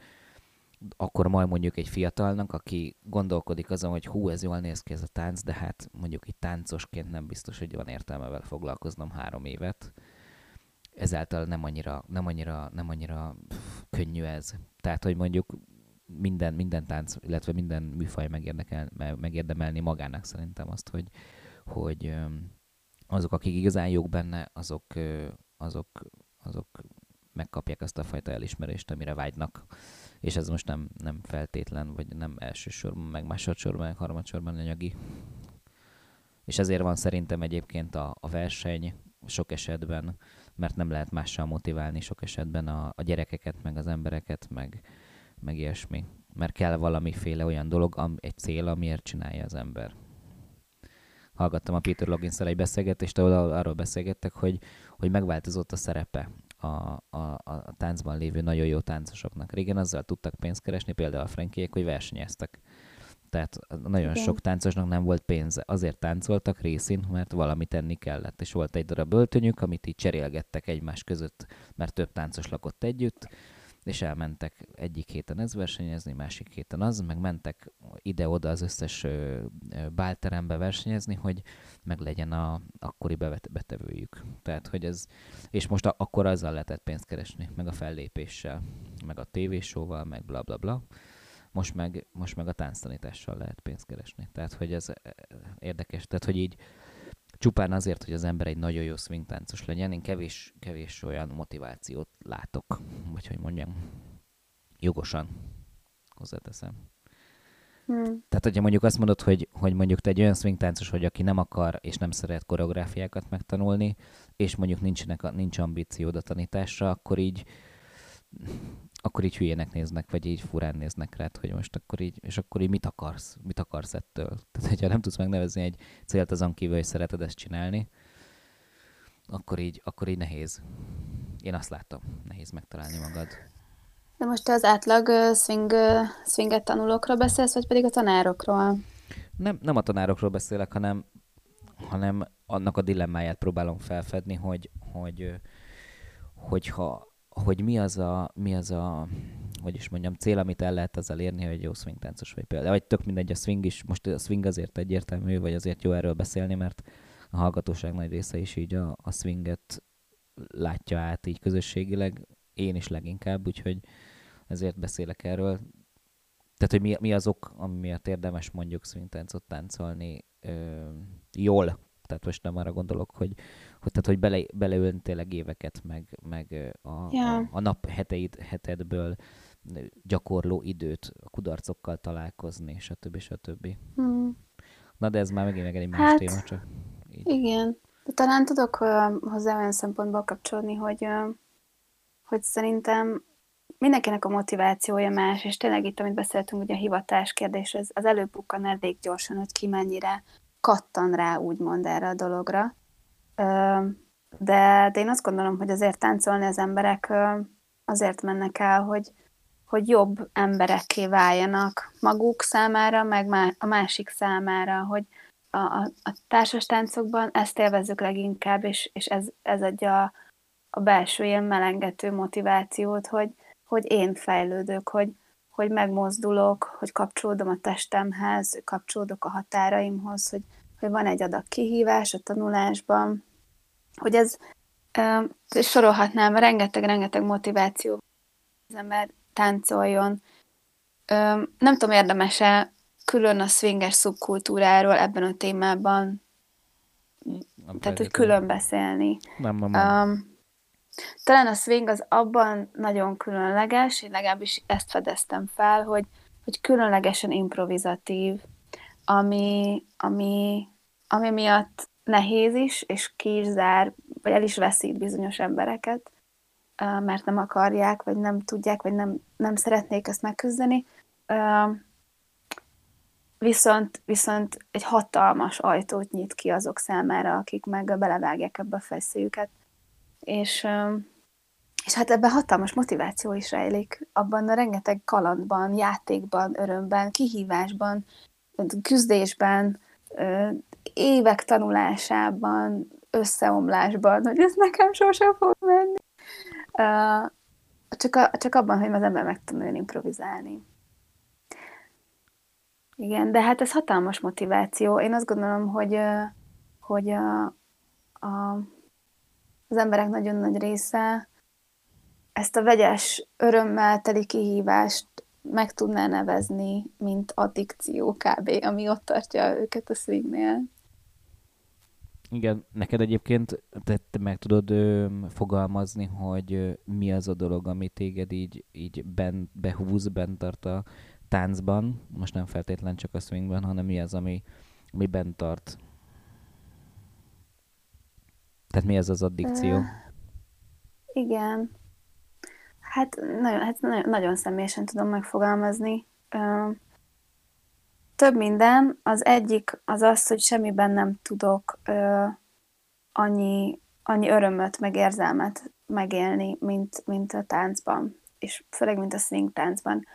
akkor majd mondjuk egy fiatalnak, aki gondolkodik azon, hogy hú, ez jól néz ki ez a tánc, de hát mondjuk egy táncosként nem biztos, hogy van értelme vele foglalkoznom három évet. Ezáltal nem annyira, nem annyira, nem annyira könnyű ez. Tehát, hogy mondjuk minden, minden tánc, illetve minden műfaj megérdekel, megérdemelni magának szerintem azt, hogy, hogy azok, akik igazán jók benne, azok, azok, azok megkapják azt a fajta elismerést, amire vágynak. És ez most nem, nem feltétlen, vagy nem elsősorban, meg másodszorban, meg harmadsorban anyagi. És ezért van szerintem egyébként a, a verseny sok esetben, mert nem lehet mással motiválni sok esetben a, a gyerekeket, meg az embereket, meg, meg ilyesmi. Mert kell valamiféle olyan dolog, am, egy cél, amiért csinálja az ember. Hallgattam a Peter loggins egy beszélgetést, ahol arról beszélgettek, hogy, hogy megváltozott a szerepe a, a, a táncban lévő nagyon jó táncosoknak. Régen azzal tudtak pénzt keresni, például a frankiek, hogy versenyeztek. Tehát nagyon Igen. sok táncosnak nem volt pénze. Azért táncoltak részén, mert valamit tenni kellett. És volt egy darab öltönyük, amit így cserélgettek egymás között, mert több táncos lakott együtt, és elmentek egyik héten ez versenyezni, másik héten az, meg mentek ide-oda az összes bálterembe versenyezni, hogy meg legyen a akkori betevőjük. Tehát, hogy ez, és most a, akkor azzal lehetett pénzt keresni, meg a fellépéssel, meg a tévésóval, meg bla bla bla. Most meg, most meg a tánctanítással lehet pénzt keresni. Tehát, hogy ez érdekes. Tehát, hogy így csupán azért, hogy az ember egy nagyon jó swing táncos legyen, én kevés, kevés olyan motivációt látok, vagy hogy mondjam, jogosan hozzáteszem. Hmm. Tehát, hogyha mondjuk azt mondod, hogy, hogy mondjuk te egy olyan swing táncos vagy, aki nem akar és nem szeret koreográfiákat megtanulni, és mondjuk nincsenek, nincs ambíciód a tanításra, akkor így akkor így hülyének néznek, vagy így furán néznek rád, hogy most akkor így, és akkor így mit akarsz, mit akarsz ettől. Tehát, hogyha nem tudsz megnevezni egy célt azon kívül, hogy szereted ezt csinálni, akkor így, akkor így nehéz. Én azt látom, nehéz megtalálni magad.
De most te az átlag swing, swinget tanulókról beszélsz, vagy pedig a tanárokról?
Nem, nem a tanárokról beszélek, hanem, hanem annak a dilemmáját próbálom felfedni, hogy, hogy, hogyha hogy mi az a, mi az a hogy is mondjam, cél, amit el lehet ezzel érni, hogy jó swing táncos vagy például. Vagy tök mindegy, a swing is, most a swing azért egyértelmű, vagy azért jó erről beszélni, mert a hallgatóság nagy része is így a, a swinget látja át így közösségileg, én is leginkább, úgyhogy ezért beszélek erről. Tehát, hogy mi, mi az ok, ami miatt érdemes mondjuk swing táncot táncolni ö, jól, tehát most nem arra gondolok, hogy, hogy, tehát, hogy bele, beleülni tényleg éveket, meg, meg a, ja. a, a nap heteid, hetedből gyakorló időt a kudarcokkal találkozni, stb. stb. Hmm. Na de ez már megint meg egy más hát, téma, csak
így. Igen. De talán tudok hozzá olyan szempontból kapcsolni, hogy, hogy szerintem mindenkinek a motivációja más, és tényleg itt, amit beszéltünk, ugye a hivatás kérdés, az, az előbukkan elég gyorsan, hogy ki mennyire kattan rá, úgymond erre a dologra. De, de én azt gondolom, hogy azért táncolni az emberek azért mennek el, hogy, hogy jobb emberekké váljanak maguk számára, meg a másik számára, hogy a, a, a társas táncokban ezt élvezzük leginkább, és, és ez, ez adja a belső ilyen melengető motivációt, hogy, hogy én fejlődök, hogy, hogy megmozdulok, hogy kapcsolódom a testemhez, kapcsolódok a határaimhoz, hogy, hogy van egy adag kihívás a tanulásban, hogy ez, és sorolhatnám, rengeteg-rengeteg motiváció az ember táncoljon. Nem tudom, érdemese külön a swinges szubkultúráról ebben a témában, nem tehát, hogy külön beszélni.
Nem, nem, nem. Um,
talán a swing az abban nagyon különleges, én legalábbis ezt fedeztem fel, hogy, hogy különlegesen improvizatív, ami, ami, ami miatt nehéz is, és ki is zár, vagy el is veszít bizonyos embereket, mert nem akarják, vagy nem tudják, vagy nem, nem szeretnék ezt megküzdeni. Viszont, viszont egy hatalmas ajtót nyit ki azok számára, akik meg belevágják ebbe a feszélyüket. És, és hát ebben hatalmas motiváció is rejlik. Abban a rengeteg kalandban, játékban, örömben, kihívásban, küzdésben, évek tanulásában, összeomlásban, hogy ez nekem sosem fog menni. Uh, csak, a, csak abban, hogy az ember megtanuljon improvizálni. Igen, de hát ez hatalmas motiváció. Én azt gondolom, hogy, hogy a, a, az emberek nagyon nagy része ezt a vegyes örömmel teli kihívást meg tudná nevezni, mint addikció kb., ami ott tartja őket a swingnél.
Igen, neked egyébként te, te meg tudod ö, fogalmazni, hogy ö, mi az a dolog, ami téged így, így ben, behúz, bent tart a táncban, most nem feltétlen csak a swingben, hanem mi az, ami, ami bent tart? Tehát mi ez az addikció? Uh,
igen. Hát nagyon, hát nagyon, nagyon személyesen tudom megfogalmazni. Uh, több minden. Az egyik az az, hogy semmiben nem tudok uh, annyi, annyi örömöt, meg érzelmet megélni, mint, mint a táncban, és főleg, mint a swing táncban.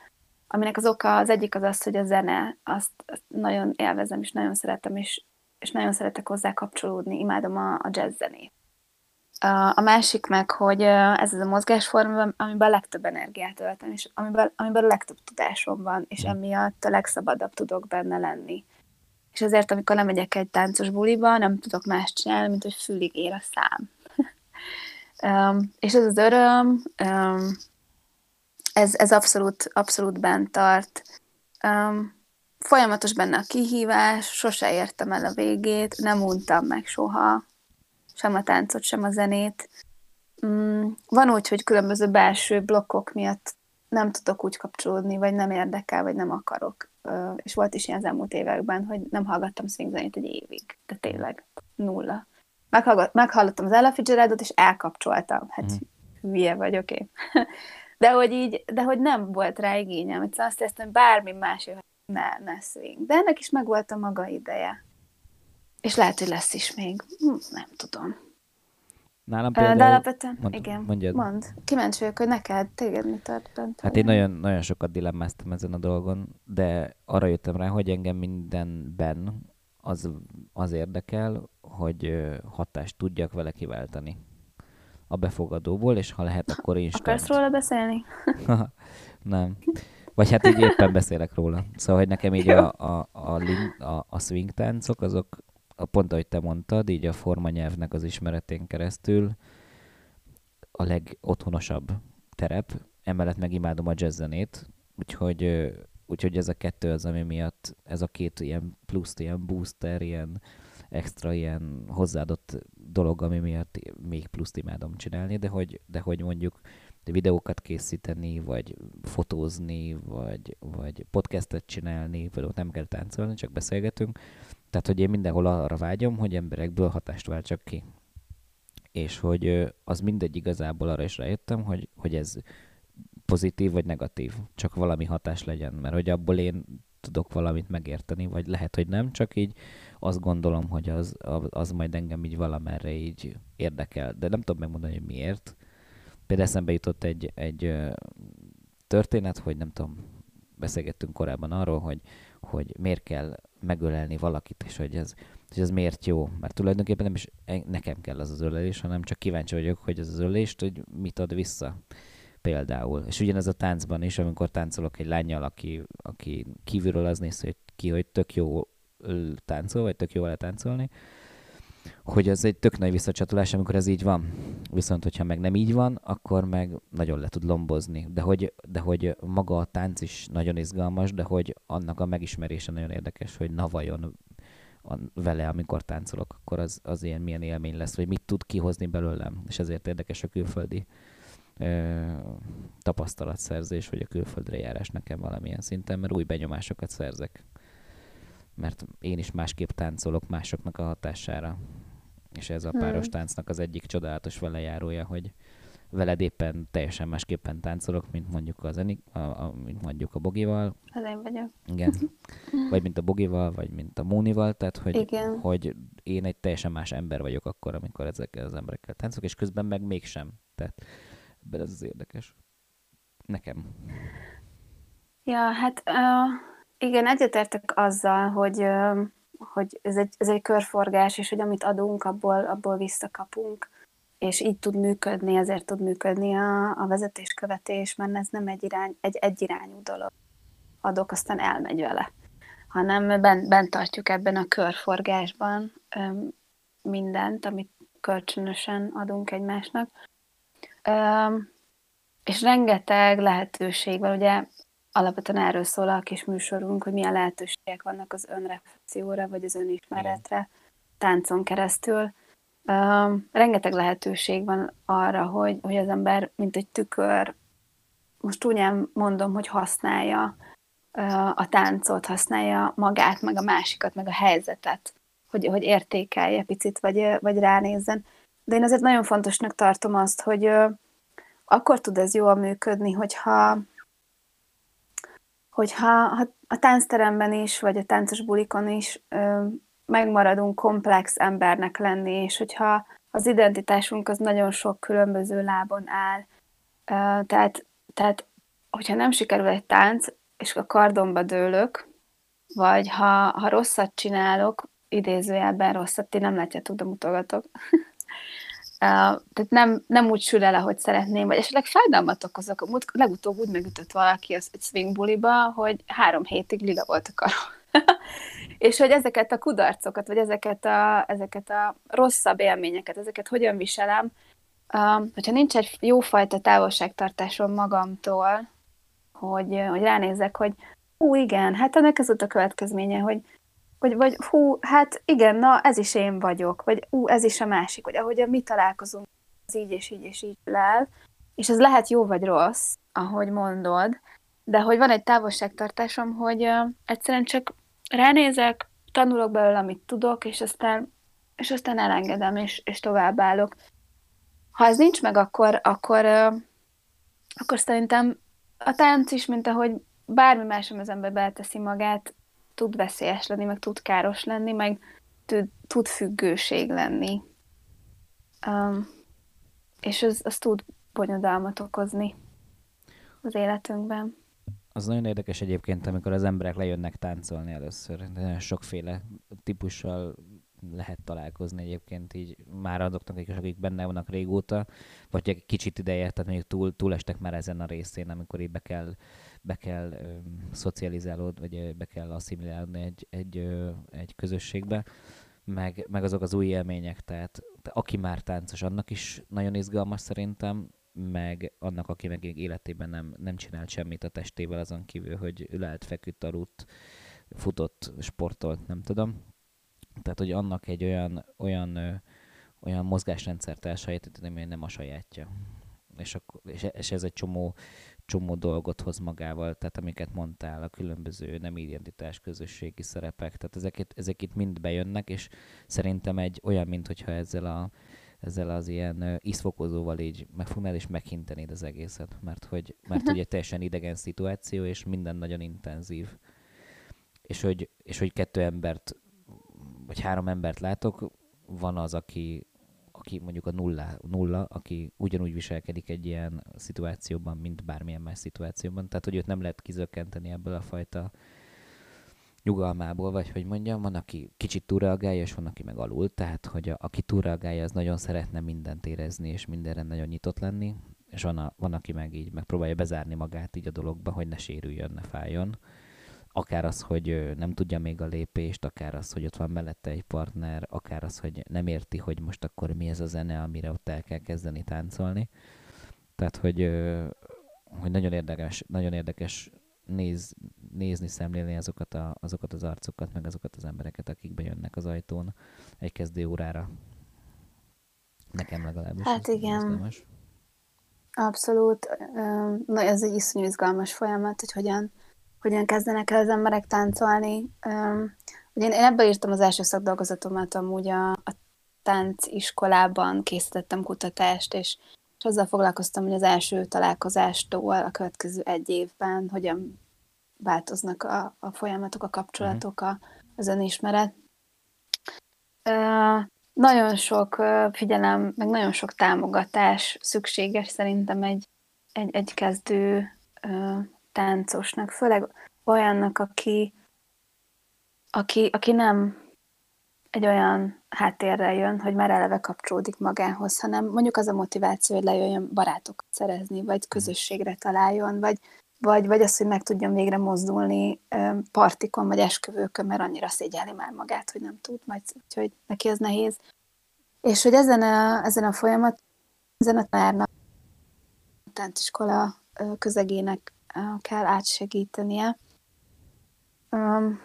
Aminek az oka az egyik az az, hogy a zene, azt nagyon élvezem, és nagyon szeretem, és, és nagyon szeretek hozzá kapcsolódni, imádom a, a jazz zenét. A másik meg, hogy ez az a mozgásforma, amiben a legtöbb energiát öltem, és amiben, amiben a legtöbb tudásom van, és mm. emiatt a legszabadabb tudok benne lenni. És ezért, amikor lemegyek egy táncos buliba, nem tudok más csinálni, mint hogy fülig ér a szám. um, és ez az öröm, um, ez, ez abszolút, abszolút bent tart. Um, folyamatos benne a kihívás, sose értem el a végét, nem untam meg soha, sem a táncot, sem a zenét. Mm, van úgy, hogy különböző belső blokkok miatt nem tudok úgy kapcsolódni, vagy nem érdekel, vagy nem akarok. És volt is ilyen az elmúlt években, hogy nem hallgattam swing zenét egy évig, de tényleg nulla. meghallottam az Ella Fitzgeraldot, és elkapcsoltam. Hát mm. hülye vagy, oké. Okay. de hogy így, de hogy nem volt rá igényem, hogy azt éreztem, hogy bármi más, hogy ne, ne swing. De ennek is megvolt a maga ideje. És lehet, hogy lesz is még. Hm, nem tudom.
Nálam például...
De alapvetően,
mond,
igen,
mondjad.
mond. Kíváncsi vagyok, hogy neked, téged mi tart bent.
Hát én nagyon, nagyon sokat dilemmáztam ezen a dolgon, de arra jöttem rá, hogy engem mindenben az, az érdekel, hogy hatást tudjak vele kiváltani a befogadóból, és ha lehet, akkor is.
Akarsz róla beszélni?
nem. Vagy hát így éppen beszélek róla. Szóval, hogy nekem így a, a, a, link, a, a swing táncok, azok a pont ahogy te mondtad, így a formanyelvnek az ismeretén keresztül a legotthonosabb terep, emellett meg imádom a jazzzenét, úgyhogy, úgyhogy ez a kettő az, ami miatt ez a két ilyen plusz, ilyen booster, ilyen extra ilyen hozzáadott dolog, ami miatt még pluszt imádom csinálni, de hogy, de hogy mondjuk videókat készíteni, vagy fotózni, vagy, vagy podcastet csinálni, például nem kell táncolni, csak beszélgetünk. Tehát, hogy én mindenhol arra vágyom, hogy emberekből hatást váltsak ki. És hogy az mindegy igazából arra is rájöttem, hogy, hogy ez pozitív vagy negatív, csak valami hatás legyen, mert hogy abból én tudok valamit megérteni, vagy lehet, hogy nem, csak így azt gondolom, hogy az, az majd engem így valamerre így érdekel. De nem tudom megmondani, hogy miért. Például eszembe jutott egy, egy történet, hogy nem tudom, beszélgettünk korábban arról, hogy, hogy miért kell megölelni valakit, és hogy ez, hogy ez miért jó. Mert tulajdonképpen nem is nekem kell az az ölelés, hanem csak kíváncsi vagyok, hogy ez az ölelést, hogy mit ad vissza például. És ugyanez a táncban is, amikor táncolok egy lányjal, aki, aki kívülről az néz, hogy ki, hogy tök jó táncol, vagy tök jó vele táncolni, hogy ez egy tök nagy visszacsatolás, amikor ez így van. Viszont, hogyha meg nem így van, akkor meg nagyon le tud lombozni. De hogy, de hogy maga a tánc is nagyon izgalmas, de hogy annak a megismerése nagyon érdekes, hogy na vajon vele, amikor táncolok, akkor az, az ilyen milyen élmény lesz, vagy mit tud kihozni belőlem. És ezért érdekes a külföldi ö, tapasztalatszerzés, vagy a külföldre járás nekem valamilyen szinten, mert új benyomásokat szerzek mert én is másképp táncolok másoknak a hatására. És ez a páros hmm. táncnak az egyik csodálatos velejárója, hogy veled éppen teljesen másképpen táncolok, mint mondjuk az Enik, a, a, mint mondjuk a Bogival.
Az én vagyok.
Igen. Vagy mint a Bogival, vagy mint a Mónival, tehát hogy, Igen. hogy én egy teljesen más ember vagyok akkor, amikor ezekkel az emberekkel táncolok, és közben meg mégsem. Tehát ez az érdekes. Nekem.
Ja, hát uh, igen, egyetértek azzal, hogy hogy ez egy, ez egy körforgás, és hogy amit adunk, abból, abból visszakapunk, és így tud működni, ezért tud működni a, a vezetéskövetés, mert ez nem egy, irány, egy egyirányú dolog. Adok, aztán elmegy vele, hanem bent, bent tartjuk ebben a körforgásban mindent, amit kölcsönösen adunk egymásnak. És rengeteg lehetőség van, ugye alapvetően erről szól a kis műsorunk, hogy milyen lehetőségek vannak az önreflexióra, vagy az önismeretre táncon keresztül. Uh, rengeteg lehetőség van arra, hogy, hogy az ember, mint egy tükör, most úgy mondom, hogy használja uh, a táncot, használja magát, meg a másikat, meg a helyzetet, hogy, hogy értékelje picit, vagy, vagy ránézzen. De én azért nagyon fontosnak tartom azt, hogy uh, akkor tud ez jól működni, hogyha, hogyha ha a táncteremben is, vagy a táncos bulikon is ö, megmaradunk komplex embernek lenni, és hogyha az identitásunk az nagyon sok különböző lábon áll, ö, tehát, tehát hogyha nem sikerül egy tánc, és a kardomba dőlök, vagy ha, ha rosszat csinálok, idézőjelben rosszat, ti nem látjátok, de mutogatok, tehát nem, nem úgy sül el, ahogy szeretném, vagy esetleg fájdalmat okozok. A legutóbb úgy megütött valaki az egy swing buliba, hogy három hétig lila volt a karom. és hogy ezeket a kudarcokat, vagy ezeket a, ezeket a rosszabb élményeket, ezeket hogyan viselem, uh, hogyha nincs egy jófajta távolságtartásom magamtól, hogy, hogy ránézek, hogy ú, igen, hát ennek ez volt a következménye, hogy vagy, vagy hú, hát igen, na ez is én vagyok, vagy ú, ez is a másik, vagy ahogy mi találkozunk, az így és így és így lel, és ez lehet jó vagy rossz, ahogy mondod, de hogy van egy távolságtartásom, hogy uh, egyszerűen csak ránézek, tanulok belőle, amit tudok, és aztán, és aztán elengedem, és, és továbbállok. Ha ez nincs meg, akkor, akkor, uh, akkor szerintem a tánc is, mint ahogy bármi más, az ember beleteszi magát, tud veszélyes lenni, meg tud káros lenni, meg tud, tud függőség lenni. Um, és az, az tud bonyodalmat okozni az életünkben.
Az nagyon érdekes egyébként, amikor az emberek lejönnek táncolni először. Nagyon sokféle típussal lehet találkozni egyébként így már adoknak is, akik benne vannak régóta, vagy egy kicsit ideje, tehát mondjuk túl, túlestek már ezen a részén, amikor így be kell be kell ö, szocializálód, vagy be kell asszimilálódni egy, egy, ö, egy közösségbe, meg, meg azok az új élmények, tehát aki már táncos, annak is nagyon izgalmas szerintem, meg annak, aki meg életében nem, nem csinált semmit a testével azon kívül, hogy ülelt, feküdt, aludt, futott, sportolt, nem tudom. Tehát, hogy annak egy olyan, olyan, ö, olyan mozgásrendszert elsajátítani, ami nem a sajátja. És, akkor, és ez egy csomó csomó dolgot hoz magával, tehát amiket mondtál, a különböző nem identitás közösségi szerepek, tehát ezek, ezek itt mind bejönnek, és szerintem egy olyan, mint hogyha ezzel a ezzel az ilyen iszfokozóval így megfognál és meghintenéd az egészet, mert hogy, mert ugye teljesen idegen szituáció, és minden nagyon intenzív. És hogy, és hogy kettő embert, vagy három embert látok, van az, aki aki mondjuk a nulla, nulla, aki ugyanúgy viselkedik egy ilyen szituációban, mint bármilyen más szituációban. Tehát, hogy őt nem lehet kizökkenteni ebből a fajta nyugalmából, vagy hogy mondjam, van, aki kicsit túlreagálja, és van, aki meg alul. Tehát, hogy a, aki túlreagálja, az nagyon szeretne mindent érezni, és mindenre nagyon nyitott lenni, és van, a, van aki meg így megpróbálja bezárni magát így a dologba, hogy ne sérüljön, ne fájjon akár az, hogy nem tudja még a lépést, akár az, hogy ott van mellette egy partner, akár az, hogy nem érti, hogy most akkor mi ez a zene, amire ott el kell kezdeni táncolni. Tehát, hogy, hogy nagyon érdekes, nagyon érdekes néz, nézni, szemlélni azokat, a, azokat az arcokat, meg azokat az embereket, akik bejönnek az ajtón egy kezdő órára. Nekem legalábbis.
Hát igen. Izgalmas. Abszolút. Na, ez egy iszonyú izgalmas folyamat, hogy hogyan hogyan kezdenek el az emberek táncolni. ugye én ebből írtam az első szakdolgozatomat, amúgy a, a tánciskolában készítettem kutatást, és, és azzal foglalkoztam, hogy az első találkozástól a következő egy évben hogyan változnak a, a folyamatok, a kapcsolatok, a, az önismeret. Uh, nagyon sok figyelem, meg nagyon sok támogatás szükséges szerintem egy, egy, egy kezdő táncosnak, főleg olyannak, aki, aki, aki nem, egy olyan háttérrel jön, hogy már eleve kapcsolódik magához, hanem mondjuk az a motiváció, hogy lejöjjön barátokat szerezni, vagy közösségre találjon, vagy, vagy, vagy az, hogy meg tudjon végre mozdulni partikon, vagy esküvőkön, mert annyira szégyeli már magát, hogy nem tud, majd, úgyhogy neki ez nehéz. És hogy ezen a, ezen a folyamat, ezen a tanárnak, a tántiskola közegének kell átsegítenie. Um,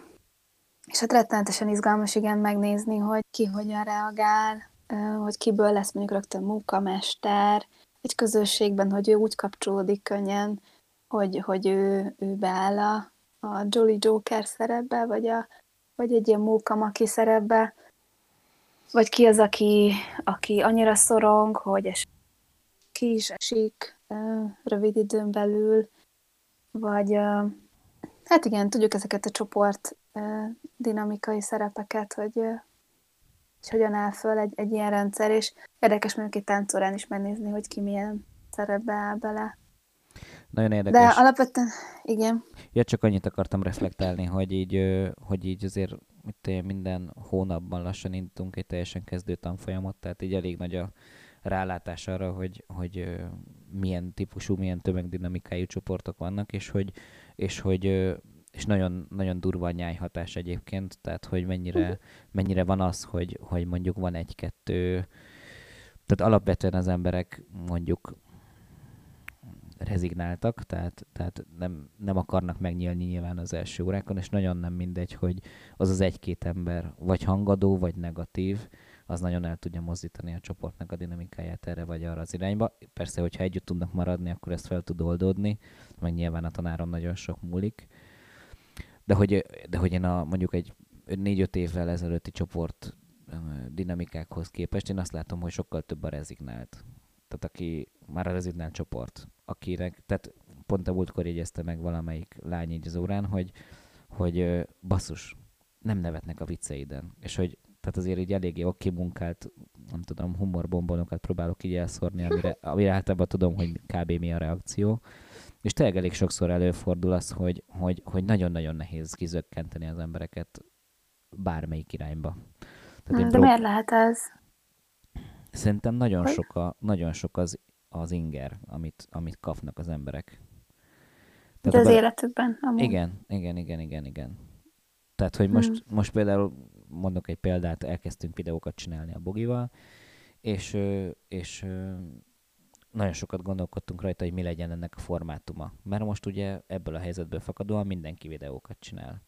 és hát rettenetesen izgalmas igen megnézni, hogy ki hogyan reagál, hogy kiből lesz mondjuk rögtön munkamester, egy közösségben, hogy ő úgy kapcsolódik könnyen, hogy, hogy ő, ő beáll a, a Jolly Joker szerepbe, vagy, a, vagy egy ilyen mókamaki szerepbe, vagy ki az, aki, aki annyira szorong, hogy es, ki is esik rövid időn belül, vagy hát igen, tudjuk ezeket a csoport dinamikai szerepeket, hogy, hogy hogyan áll föl egy, egy ilyen rendszer, és érdekes mondjuk egy táncórán is megnézni, hogy ki milyen szerepbe áll bele.
Nagyon érdekes.
De alapvetően, igen.
Ja, csak annyit akartam reflektálni, hogy így, hogy így azért mit minden hónapban lassan indítunk egy teljesen kezdő tanfolyamot, tehát így elég nagy a rálátás arra, hogy, hogy milyen típusú, milyen tömegdinamikájú csoportok vannak, és hogy, és hogy és nagyon, nagyon durva a nyájhatás egyébként, tehát hogy mennyire, mennyire van az, hogy, hogy mondjuk van egy-kettő, tehát alapvetően az emberek mondjuk rezignáltak, tehát, tehát nem, nem akarnak megnyílni nyilván az első órákon, és nagyon nem mindegy, hogy az az egy-két ember vagy hangadó, vagy negatív, az nagyon el tudja mozdítani a csoportnak a dinamikáját erre vagy arra az irányba. Persze, hogyha együtt tudnak maradni, akkor ezt fel tud oldódni, meg nyilván a tanárom nagyon sok múlik. De hogy, de hogy én a, mondjuk egy négy-öt évvel ezelőtti csoport dinamikákhoz képest, én azt látom, hogy sokkal több a rezignált. Tehát aki már a rezignált csoport, akinek, tehát pont a múltkor jegyezte meg valamelyik lány így az órán, hogy, hogy basszus, nem nevetnek a vicceiden. És hogy tehát azért így eléggé oké munkált, nem tudom, humorbombonokat próbálok így elszórni, amire, amire általában tudom, hogy kb. mi a reakció. És tényleg elég sokszor előfordul az, hogy, hogy, hogy nagyon-nagyon nehéz kizökkenteni az embereket bármelyik irányba.
Tehát De bro... miért lehet ez?
Szerintem nagyon hogy? sok, a, nagyon sok az, az inger, amit, amit kapnak az emberek.
Tehát De az be... életükben?
Amúgy. Igen, igen, igen, igen, igen. Tehát, hogy most, hmm. most például mondok egy példát, elkezdtünk videókat csinálni a Bogival, és, és nagyon sokat gondolkodtunk rajta, hogy mi legyen ennek a formátuma. Mert most ugye ebből a helyzetből fakadóan mindenki videókat csinál.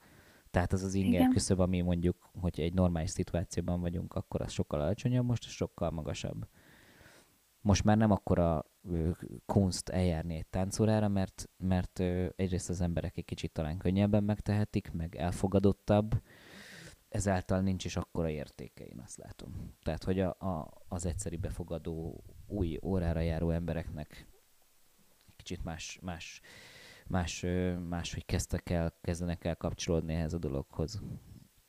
Tehát az az inger Igen. küszöb, ami mondjuk, hogy egy normális szituációban vagyunk, akkor az sokkal alacsonyabb, most sokkal magasabb. Most már nem akkora kunst eljárni egy táncórára, mert, mert egyrészt az emberek egy kicsit talán könnyebben megtehetik, meg elfogadottabb, ezáltal nincs is akkora értéke, én azt látom. Tehát, hogy a, a, az egyszeri befogadó, új órára járó embereknek kicsit más, más, más, más hogy kezdtek el, kezdenek el kapcsolódni ehhez a dologhoz.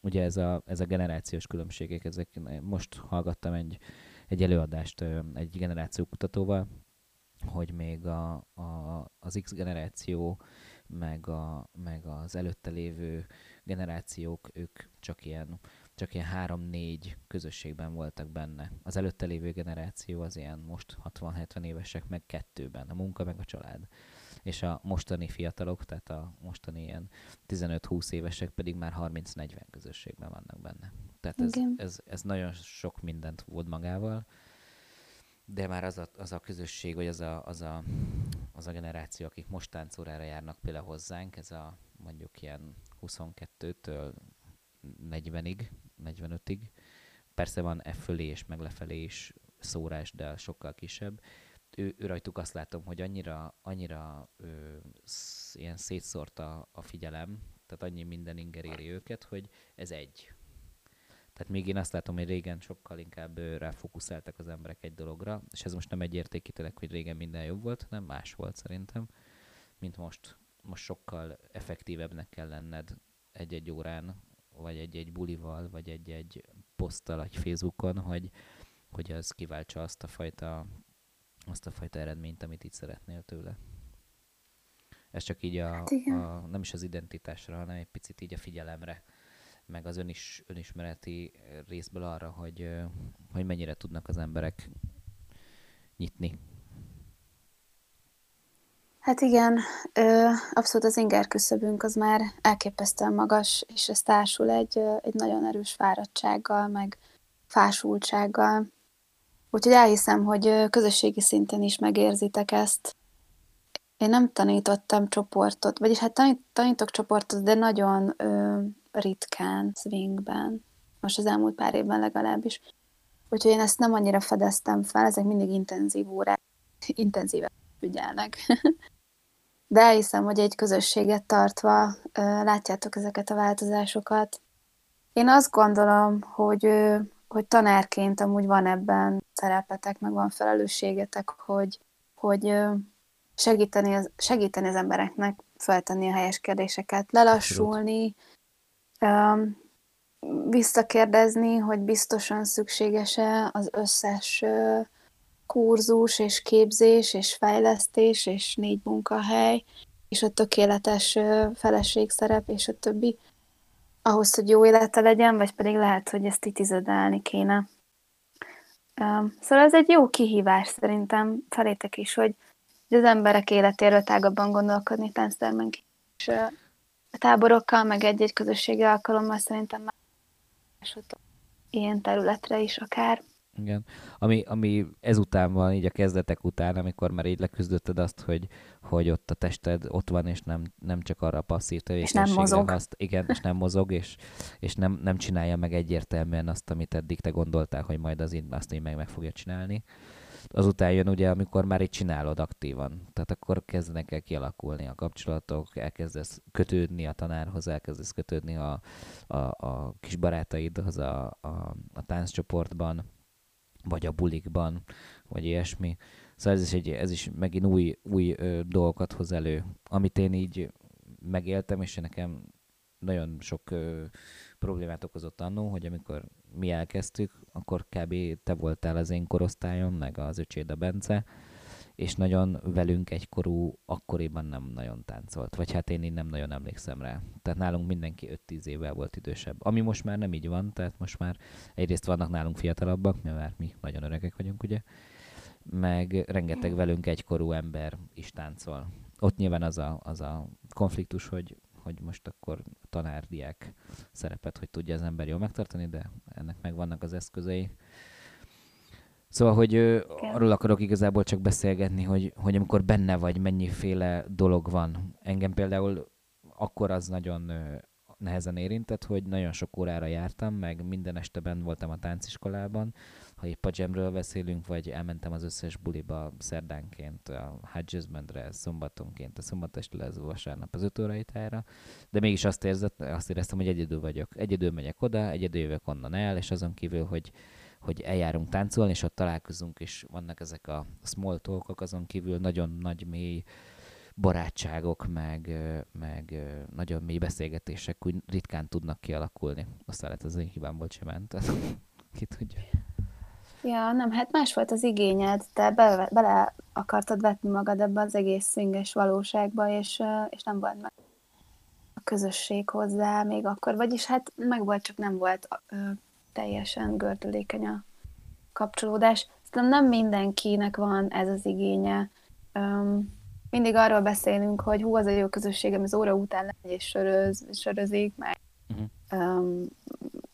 Ugye ez a, ez a generációs különbségek, ezek, most hallgattam egy, egy előadást egy generáció kutatóval, hogy még a, a, az X generáció, meg, a, meg az előtte lévő generációk, ők csak ilyen, csak ilyen három-négy közösségben voltak benne. Az előtte lévő generáció az ilyen most 60-70 évesek, meg kettőben, a munka meg a család. És a mostani fiatalok, tehát a mostani ilyen 15-20 évesek pedig már 30-40 közösségben vannak benne. Tehát ez, ez, ez nagyon sok mindent volt magával de már az a, az a közösség, vagy az a, az, a, az a generáció, akik most táncórára járnak például hozzánk, ez a mondjuk ilyen 22-től 40-ig, 45-ig. Persze van e fölé és meg lefelé is szórás, de sokkal kisebb. Ő, ő rajtuk azt látom, hogy annyira, annyira ö, sz, ilyen szétszórt a, a figyelem, tehát annyi minden inger éri őket, hogy ez egy. Tehát még én azt látom, hogy régen sokkal inkább ráfókuszáltak az emberek egy dologra, és ez most nem egy értékítelek, hogy régen minden jobb volt, hanem más volt szerintem, mint most. Most sokkal effektívebbnek kell lenned egy-egy órán, vagy egy-egy bulival, vagy egy-egy poszttal egy Facebookon, hogy, hogy az kiváltsa azt a fajta azt a fajta eredményt, amit itt szeretnél tőle. Ez csak így a, hát a nem is az identitásra, hanem egy picit így a figyelemre meg az önis, önismereti részből arra, hogy, hogy mennyire tudnak az emberek nyitni.
Hát igen, abszolút az inger küszöbünk az már elképesztően magas, és ez társul egy, egy nagyon erős fáradtsággal, meg fásultsággal. Úgyhogy elhiszem, hogy közösségi szinten is megérzitek ezt. Én nem tanítottam csoportot, vagyis hát tanít, tanítok csoportot, de nagyon ö, ritkán, swingben. Most az elmúlt pár évben legalábbis. Úgyhogy én ezt nem annyira fedeztem fel, ezek mindig intenzív órák, intenzíven ügyelnek. De elhiszem, hogy egy közösséget tartva látjátok ezeket a változásokat. Én azt gondolom, hogy, hogy tanárként amúgy van ebben szerepetek, meg van felelősségetek, hogy, hogy segíteni az, segíteni az embereknek feltenni a helyes kérdéseket, lelassulni, visszakérdezni, hogy biztosan szükséges-e az összes kurzus és képzés és fejlesztés és négy munkahely és a tökéletes feleségszerep és a többi ahhoz, hogy jó élete legyen, vagy pedig lehet, hogy ezt titizedálni kéne. Szóval ez egy jó kihívás szerintem felétek is, hogy az emberek életéről tágabban gondolkodni tánctermen és a táborokkal, meg egy-egy közösségi alkalommal szerintem már ilyen területre is akár.
Igen. Ami, ami ezután van, így a kezdetek után, amikor már így leküzdötted azt, hogy, hogy ott a tested ott van, és nem, nem csak arra a passzív tevékenységre. Azt, igen, és nem mozog, és, és nem, nem csinálja meg egyértelműen azt, amit eddig te gondoltál, hogy majd az azt így meg, meg fogja csinálni azután jön ugye, amikor már itt csinálod aktívan. Tehát akkor kezdenek el kialakulni a kapcsolatok, elkezdesz kötődni a tanárhoz, elkezdesz kötődni a, a, a kis barátaidhoz a, a, a tánccsoportban, vagy a bulikban, vagy ilyesmi. Szóval ez is, egy, ez is megint új, új ö, dolgokat hoz elő, amit én így megéltem, és nekem nagyon sok ö, problémát okozott annó, hogy amikor mi elkezdtük, akkor kb. te voltál az én korosztályom, meg az öcséd a Bence, és nagyon velünk egykorú akkoriban nem nagyon táncolt. Vagy hát én így nem nagyon emlékszem rá. Tehát nálunk mindenki 5-10 évvel volt idősebb. Ami most már nem így van, tehát most már egyrészt vannak nálunk fiatalabbak, mert mi nagyon öregek vagyunk, ugye, meg rengeteg velünk egykorú ember is táncol. Ott nyilván az a, az a konfliktus, hogy hogy most akkor tanárdiák szerepet, hogy tudja az ember jól megtartani, de ennek meg vannak az eszközei. Szóval, hogy ö, arról akarok igazából csak beszélgetni, hogy, hogy amikor benne vagy, mennyiféle dolog van. Engem például akkor az nagyon ö, nehezen érintett, hogy nagyon sok órára jártam, meg minden este benn voltam a tánciskolában, ha épp a jamről beszélünk, vagy elmentem az összes buliba szerdánként, a Hudgesbandre, szombatonként, a szombatestre ez vasárnap az öt órai tájra, de mégis azt, érzett, azt éreztem, hogy egyedül vagyok. Egyedül megyek oda, egyedül jövök onnan el, és azon kívül, hogy hogy eljárunk táncolni, és ott találkozunk, és vannak ezek a small talkok, azon kívül nagyon nagy, mély barátságok, meg, meg nagyon mély beszélgetések úgy ritkán tudnak kialakulni. Aztán lehet az én hibám volt simán, ki tudja.
Ja, nem, hát más volt az igényed, te be, bele akartad vetni magad ebbe az egész szünges valóságba, és, és nem volt meg a közösség hozzá még akkor, vagyis hát meg volt, csak nem volt teljesen gördülékeny a kapcsolódás. Szerintem nem mindenkinek van ez az igénye. Öm, mindig arról beszélünk, hogy hú, az a jó közösségem, az óra után legy és söröz, sörözik, meg uh-huh. um,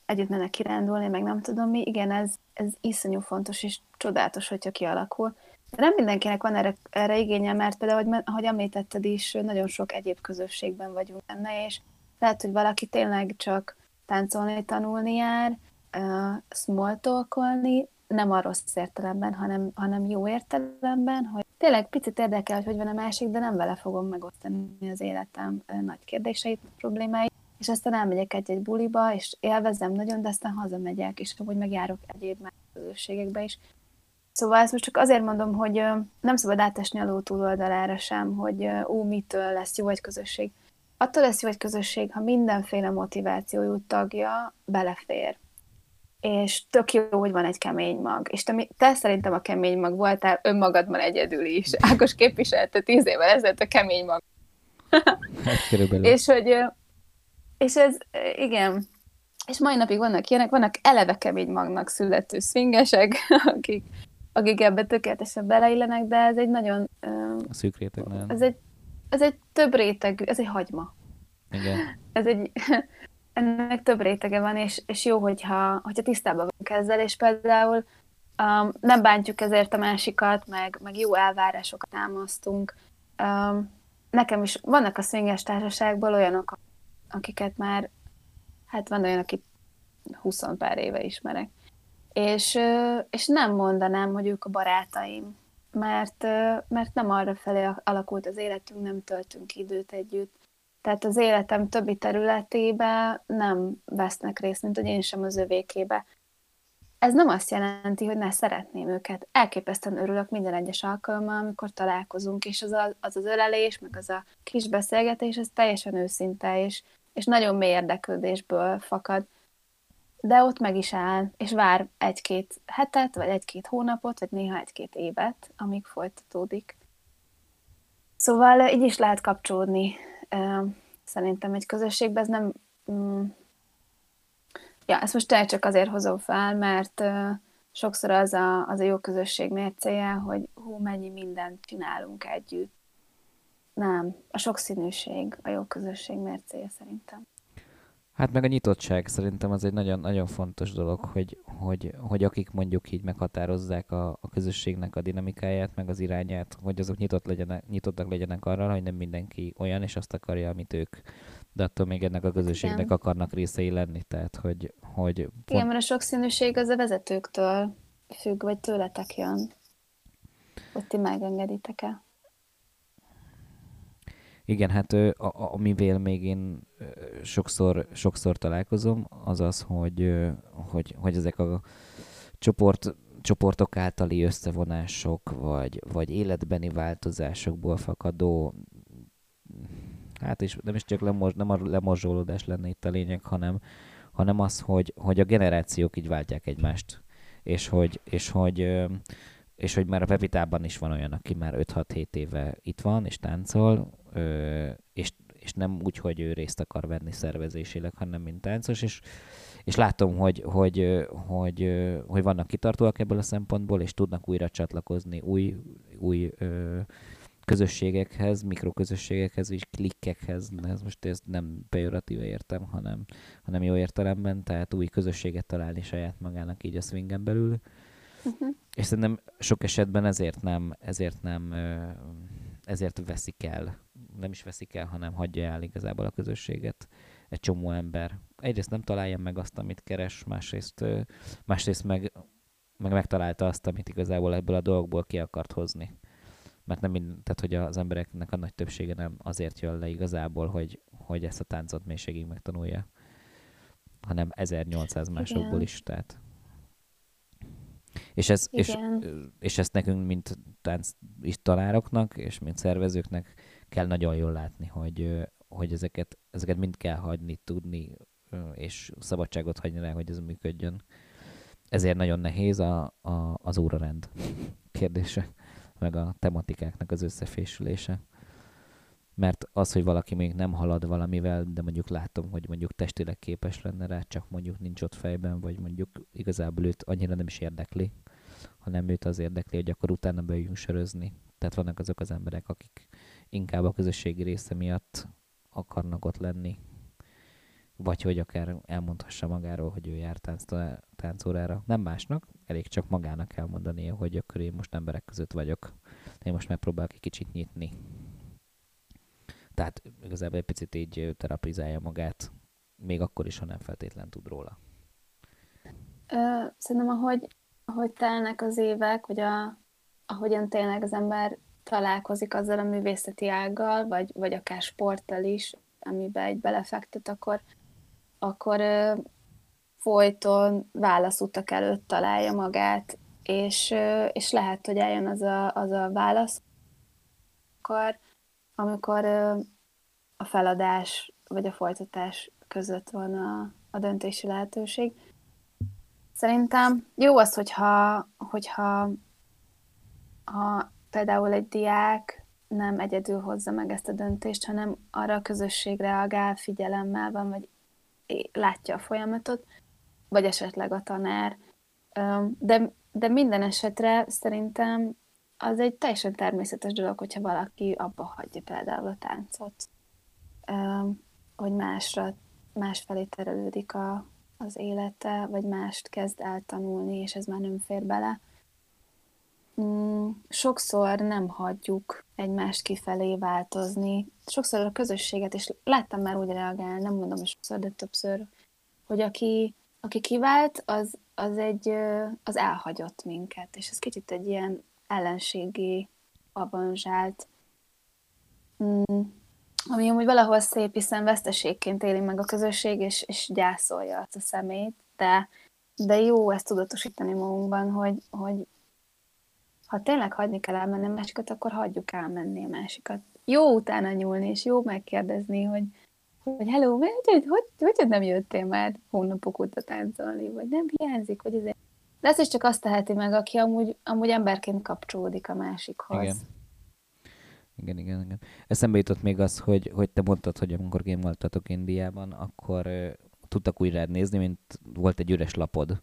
együtt mennek kirándulni, meg nem tudom mi. Igen, ez, ez iszonyú fontos és csodálatos, hogyha kialakul. De nem mindenkinek van erre, erre igénye, mert például, hogy, ahogy említetted is, nagyon sok egyéb közösségben vagyunk benne, és lehet, hogy valaki tényleg csak táncolni, tanulni jár, uh, small talkolni, nem a rossz értelemben, hanem, hanem jó értelemben, hogy tényleg picit érdekel, hogy hogy van a másik, de nem vele fogom megosztani az életem nagy kérdéseit, problémáit, és aztán elmegyek egy-egy buliba, és élvezem nagyon, de aztán hazamegyek, és amúgy megjárok egyéb más közösségekbe is. Szóval ezt most csak azért mondom, hogy nem szabad átesni a ló túloldalára sem, hogy ú, mitől lesz jó egy közösség. Attól lesz jó egy közösség, ha mindenféle motivációjú tagja belefér és tök jó, hogy van egy kemény mag. És te, te szerintem a kemény mag voltál önmagadban egyedül is. Ákos képviselte tíz évvel ezelőtt a kemény mag.
Hát,
és hogy, és ez, igen, és mai napig vannak ilyenek, vannak eleve kemény magnak születő szvingesek, akik, akik ebbe tökéletesen beleillenek, de ez egy nagyon...
Uh, Szűk réteg, nem?
Ez egy, ez egy több réteg, ez egy hagyma.
Igen.
Ez egy, ennek több rétege van, és, és jó, hogyha, hogyha tisztában vagyunk ezzel, és például um, nem bántjuk ezért a másikat, meg, meg jó elvárásokat támasztunk. Um, nekem is vannak a szvinges társaságból olyanok, akiket már, hát van olyan, akit 20 pár éve ismerek. És, és nem mondanám, hogy ők a barátaim, mert, mert nem arra felé alakult az életünk, nem töltünk időt együtt. Tehát az életem többi területébe nem vesznek részt, mint hogy én sem az övékébe. Ez nem azt jelenti, hogy ne szeretném őket. Elképesztően örülök minden egyes alkalommal, amikor találkozunk, és az a, az, az ölelés, meg az a kis beszélgetés, ez teljesen őszinte, és, és nagyon mély érdeklődésből fakad. De ott meg is áll, és vár egy-két hetet, vagy egy-két hónapot, vagy néha egy-két évet, amíg folytatódik. Szóval így is lehet kapcsolódni szerintem egy közösségbe, ez nem... Mm, ja, ezt most tényleg csak azért hozom fel, mert sokszor az a, az a jó közösség mércéje, hogy hú, mennyi mindent csinálunk együtt. Nem, a sokszínűség a jó közösség mércéje szerintem.
Hát meg a nyitottság szerintem az egy nagyon, nagyon fontos dolog, hogy, hogy, hogy akik mondjuk így meghatározzák a, a közösségnek a dinamikáját, meg az irányát, hogy azok nyitott legyenek, nyitottak legyenek arra, hogy nem mindenki olyan, és azt akarja, amit ők, de attól még ennek a közösségnek Igen. akarnak részei lenni, tehát hogy... hogy
pont... Igen, mert a sokszínűség az a vezetőktől függ, vagy tőletek jön, hogy ti megengeditek-e.
Igen, hát a, amivel még én sokszor, sokszor találkozom, az az, hogy, hogy, hogy ezek a csoport, csoportok általi összevonások, vagy, vagy életbeni változásokból fakadó, hát és nem is csak lemor, nem a lemorzsolódás lenne itt a lényeg, hanem, hanem az, hogy, hogy a generációk így váltják egymást. És hogy, és hogy, és hogy már a Pepitában is van olyan, aki már 5-6-7 éve itt van, és táncol, és, és nem úgy, hogy ő részt akar venni szervezésileg, hanem mint táncos, és, és látom, hogy, hogy, hogy, hogy vannak kitartóak ebből a szempontból, és tudnak újra csatlakozni új, új közösségekhez, mikroközösségekhez és klikkekhez, ez most ezt nem pejoratíve értem, hanem, hanem jó értelemben, tehát új közösséget találni saját magának így a swingen belül. Uh-huh. És szerintem sok esetben ezért nem, ezért nem, ezért veszik el nem is veszik el, hanem hagyja el igazából a közösséget egy csomó ember. Egyrészt nem találja meg azt, amit keres, másrészt, másrészt meg, meg megtalálta azt, amit igazából ebből a dolgokból ki akart hozni. Mert nem mind, tehát hogy az embereknek a nagy többsége nem azért jön le igazából, hogy, hogy ezt a táncot mélységig megtanulja, hanem 1800 másokból is, tehát és, ez, és, és ezt nekünk, mint tánc tanároknak, és mint szervezőknek kell nagyon jól látni, hogy, hogy ezeket, ezeket mind kell hagyni, tudni, és szabadságot hagyni rá, hogy ez működjön. Ezért nagyon nehéz a, a, az órarend kérdése, meg a tematikáknak az összefésülése. Mert az, hogy valaki még nem halad valamivel, de mondjuk látom, hogy mondjuk testileg képes lenne rá, csak mondjuk nincs ott fejben, vagy mondjuk igazából őt annyira nem is érdekli, hanem őt az érdekli, hogy akkor utána beüljünk sörözni. Tehát vannak azok az emberek, akik inkább a közösségi része miatt akarnak ott lenni, vagy hogy akár elmondhassa magáról, hogy ő jár tánc, táncórára. Nem másnak, elég csak magának elmondania, hogy akkor én most emberek között vagyok. Én most megpróbálok egy kicsit nyitni. Tehát igazából egy picit így terapizálja magát, még akkor is, ha nem feltétlen tud róla.
Ö, szerintem, ahogy, ahogy telnek az évek, vagy a, ahogyan tényleg az ember találkozik azzal a művészeti ággal, vagy, vagy akár sporttal is, amiben egy belefektet, akkor, akkor ö, folyton válaszutak előtt találja magát, és, és lehet, hogy eljön az a, az a válasz, akkor, amikor a feladás vagy a folytatás között van a, a döntési lehetőség. Szerintem jó az, hogyha, hogyha ha például egy diák nem egyedül hozza meg ezt a döntést, hanem arra a közösség reagál, figyelemmel van, vagy látja a folyamatot, vagy esetleg a tanár. De, de minden esetre szerintem az egy teljesen természetes dolog, hogyha valaki abba hagyja például a táncot, hogy másra, másfelé terelődik a, az élete, vagy mást kezd el tanulni, és ez már nem fér bele. Mm, sokszor nem hagyjuk egymást kifelé változni. Sokszor a közösséget, és láttam már úgy reagálni, nem mondom, hogy sokszor, de többször, hogy aki, aki kivált, az, az egy, az elhagyott minket, és ez kicsit egy ilyen ellenségi avanzsált, mm, ami amúgy valahol szép, hiszen veszteségként éli meg a közösség, és, és gyászolja azt a szemét, de, de jó ezt tudatosítani magunkban, hogy, hogy ha tényleg hagyni kell elmenni a másikat, akkor hagyjuk elmenni a másikat. Jó utána nyúlni, és jó megkérdezni, hogy, hogy hello, hogy, hogy, hogy, hogy nem jöttél már hónapok óta táncolni, vagy nem hiányzik, vagy ezért. De ezt is csak azt teheti meg, aki amúgy, amúgy emberként kapcsolódik a másikhoz.
Igen. Igen, igen, igen. Eszembe jutott még az, hogy, hogy te mondtad, hogy amikor gémoltatok Indiában, akkor uh, tudtak rád nézni, mint volt egy üres lapod,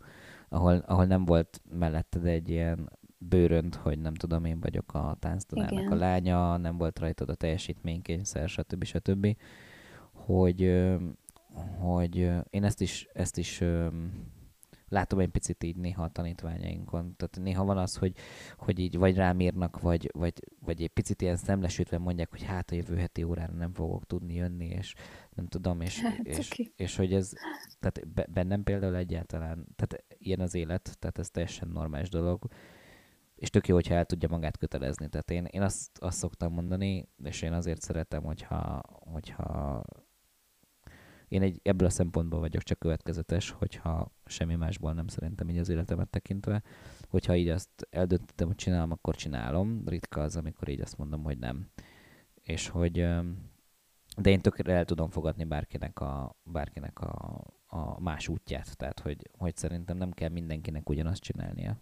ahol, ahol nem volt melletted egy ilyen bőrönt, hogy nem tudom, én vagyok a tánctanárnak a lánya, nem volt rajtad a teljesítménykényszer, stb. stb. Hogy, hogy én ezt is, ezt is látom egy picit így néha a tanítványainkon. Tehát néha van az, hogy, hogy így vagy rám írnak, vagy, vagy, vagy egy picit ilyen szemlesültve mondják, hogy hát a jövő heti órára nem fogok tudni jönni, és nem tudom, és, hát, és, és, és hogy ez, tehát bennem például egyáltalán, tehát ilyen az élet, tehát ez teljesen normális dolog, és tök jó, hogyha el tudja magát kötelezni. Tehát én, én azt, azt szoktam mondani, és én azért szeretem, hogyha, hogyha én egy, ebből a szempontból vagyok csak következetes, hogyha semmi másból nem szerintem így az életemet tekintve, hogyha így azt eldöntöttem, hogy csinálom, akkor csinálom. Ritka az, amikor így azt mondom, hogy nem. És hogy de én tökre el tudom fogadni bárkinek a, bárkinek a, a más útját, tehát hogy, hogy szerintem nem kell mindenkinek ugyanazt csinálnia.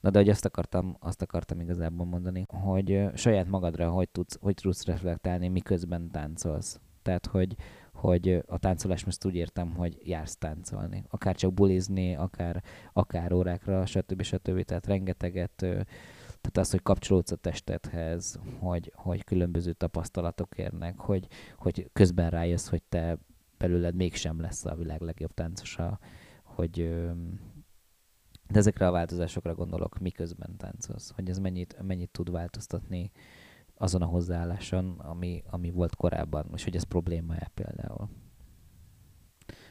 Na de hogy azt akartam, azt akartam igazából mondani, hogy saját magadra hogy tudsz, hogy tudsz reflektálni, miközben táncolsz. Tehát, hogy, hogy a táncolás most úgy értem, hogy jársz táncolni. Akár csak bulizni, akár, akár órákra, stb. stb. Tehát rengeteget, tehát az, hogy kapcsolódsz a testedhez, hogy, hogy különböző tapasztalatok érnek, hogy, hogy közben rájössz, hogy te belőled mégsem lesz a világ legjobb táncosa, hogy, de ezekre a változásokra gondolok, miközben táncolsz, hogy ez mennyit, mennyit tud változtatni azon a hozzáálláson, ami, ami volt korábban, és hogy ez probléma-e például.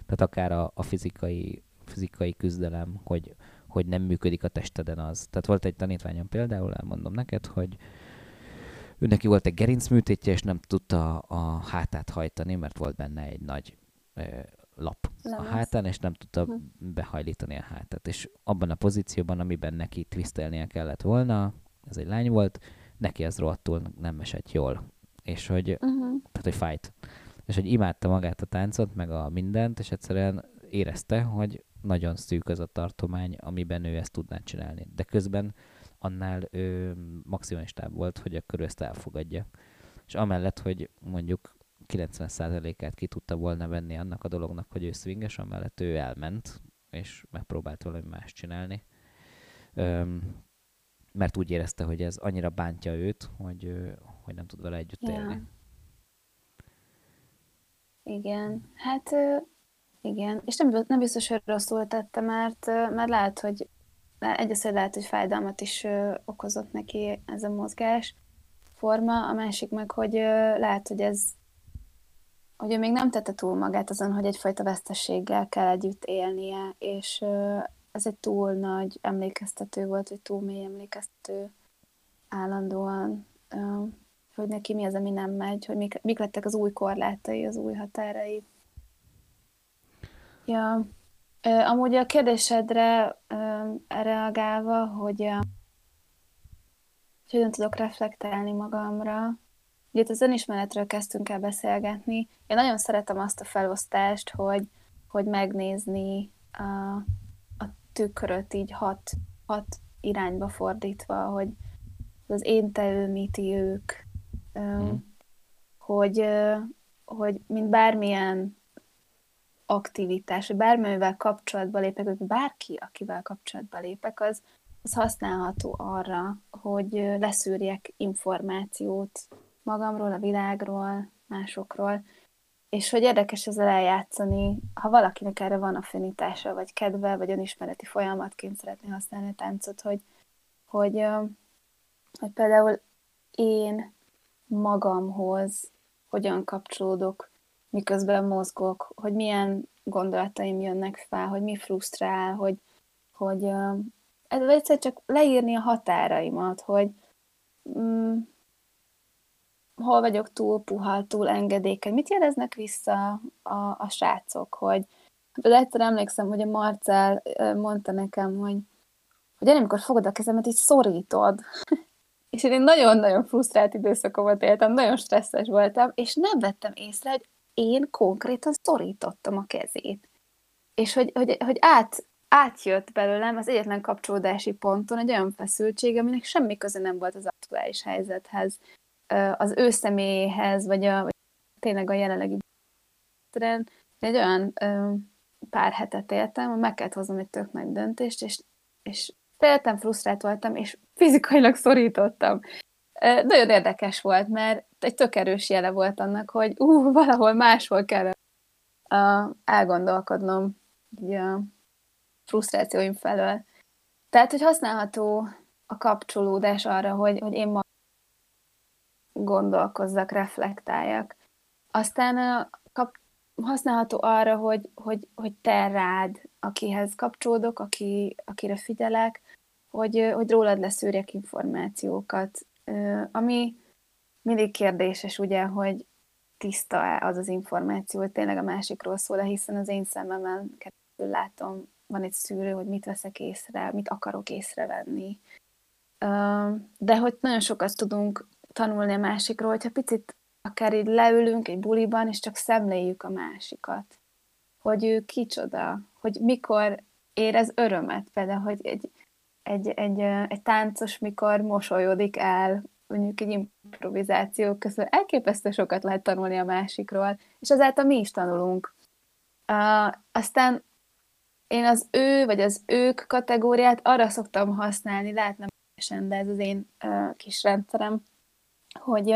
Tehát akár a, a fizikai, fizikai küzdelem, hogy, hogy nem működik a testeden az. Tehát volt egy tanítványom például, elmondom neked, hogy ő neki volt egy gerincműtétje, és nem tudta a hátát hajtani, mert volt benne egy nagy lap Lemez. a hátán, és nem tudta hm. behajlítani a hátát. És abban a pozícióban, amiben neki twistelnie kellett volna, ez egy lány volt, neki ez rohadtul nem esett jól. És hogy, uh-huh. tehát, hogy fájt. És hogy imádta magát a táncot, meg a mindent, és egyszerűen érezte, hogy nagyon szűk az a tartomány, amiben ő ezt tudná csinálni. De közben annál ő maximistább volt, hogy akkor ezt elfogadja. És amellett, hogy mondjuk 90%-át ki tudta volna venni annak a dolognak, hogy ő swinges, amellett ő elment, és megpróbált valami más csinálni. Öm, mert úgy érezte, hogy ez annyira bántja őt, hogy, hogy nem tud vele együtt ja. élni.
Igen, hát igen, és nem, nem biztos, hogy rosszul tette, mert, mert lehet, hogy egyrészt lehet, hogy fájdalmat is okozott neki ez a mozgás forma, a másik meg, hogy lehet, hogy ez hogy ő még nem tette túl magát azon, hogy egyfajta vesztességgel kell együtt élnie, és ez egy túl nagy emlékeztető volt, vagy túl mély emlékeztető állandóan, hogy neki mi az, ami nem megy, hogy mik, mik lettek az új korlátai, az új határai. Ja, amúgy a kérdésedre reagálva, hogy hogyan tudok reflektálni magamra, Ugye itt az önismeretről kezdtünk el beszélgetni. Én nagyon szeretem azt a felosztást, hogy, hogy megnézni a tükröt így hat, hat irányba fordítva, hogy az én, te, ő, mi, ti, ők, mm. hogy, hogy mint bármilyen aktivitás, vagy bármivel kapcsolatba lépek, vagy bárki, akivel kapcsolatba lépek, az, az használható arra, hogy leszűrjek információt magamról, a világról, másokról, és hogy érdekes ezzel eljátszani, ha valakinek erre van affinitása, vagy kedve, vagy önismereti folyamatként szeretné használni a táncot, hogy, hogy, hogy például én magamhoz hogyan kapcsolódok, miközben mozgok, hogy milyen gondolataim jönnek fel, hogy mi frusztrál, hogy, hogy ez egyszer csak leírni a határaimat, hogy mm, hol vagyok túl puha, túl engedékeny. Mit jeleznek vissza a, a srácok, hogy de egyszer emlékszem, hogy a Marcel mondta nekem, hogy, hogy amikor fogod a kezemet, így szorítod. és én nagyon-nagyon frusztrált időszakomat éltem, nagyon stresszes voltam, és nem vettem észre, hogy én konkrétan szorítottam a kezét. És hogy, hogy, hogy át, átjött belőlem az egyetlen kapcsolódási ponton egy olyan feszültség, aminek semmi köze nem volt az aktuális helyzethez, az ő személyéhez, vagy, a, vagy tényleg a jelenlegi egy olyan ö, pár hetet éltem, hogy meg kellett hoznom egy tök nagy döntést, és, és féltem, frusztrált voltam, és fizikailag szorítottam. Ö, nagyon érdekes volt, mert egy tök erős jele volt annak, hogy ú, valahol máshol kell uh, elgondolkodnom így a frusztrációim felől. Tehát, hogy használható a kapcsolódás arra, hogy, hogy én gondolkozzak, reflektáljak. Aztán kap, használható arra, hogy, hogy, hogy te rád, akihez kapcsolódok, aki, akire figyelek, hogy, hogy rólad leszűrjek információkat. Ami mindig kérdéses, ugye, hogy tiszta-e az az információ, hogy tényleg a másikról szól, hiszen az én szememmel keresztül látom, van egy szűrő, hogy mit veszek észre, mit akarok észrevenni. De hogy nagyon sokat tudunk tanulni a másikról, hogyha picit akár így leülünk egy buliban, és csak szemléljük a másikat. Hogy ő kicsoda, hogy mikor érez örömet, például, hogy egy, egy, egy, egy táncos mikor mosolyodik el, mondjuk egy improvizáció közül, elképesztő sokat lehet tanulni a másikról, és azáltal mi is tanulunk. Uh, aztán én az ő, vagy az ők kategóriát arra szoktam használni, lehet nem de ez az én uh, kis rendszerem, hogy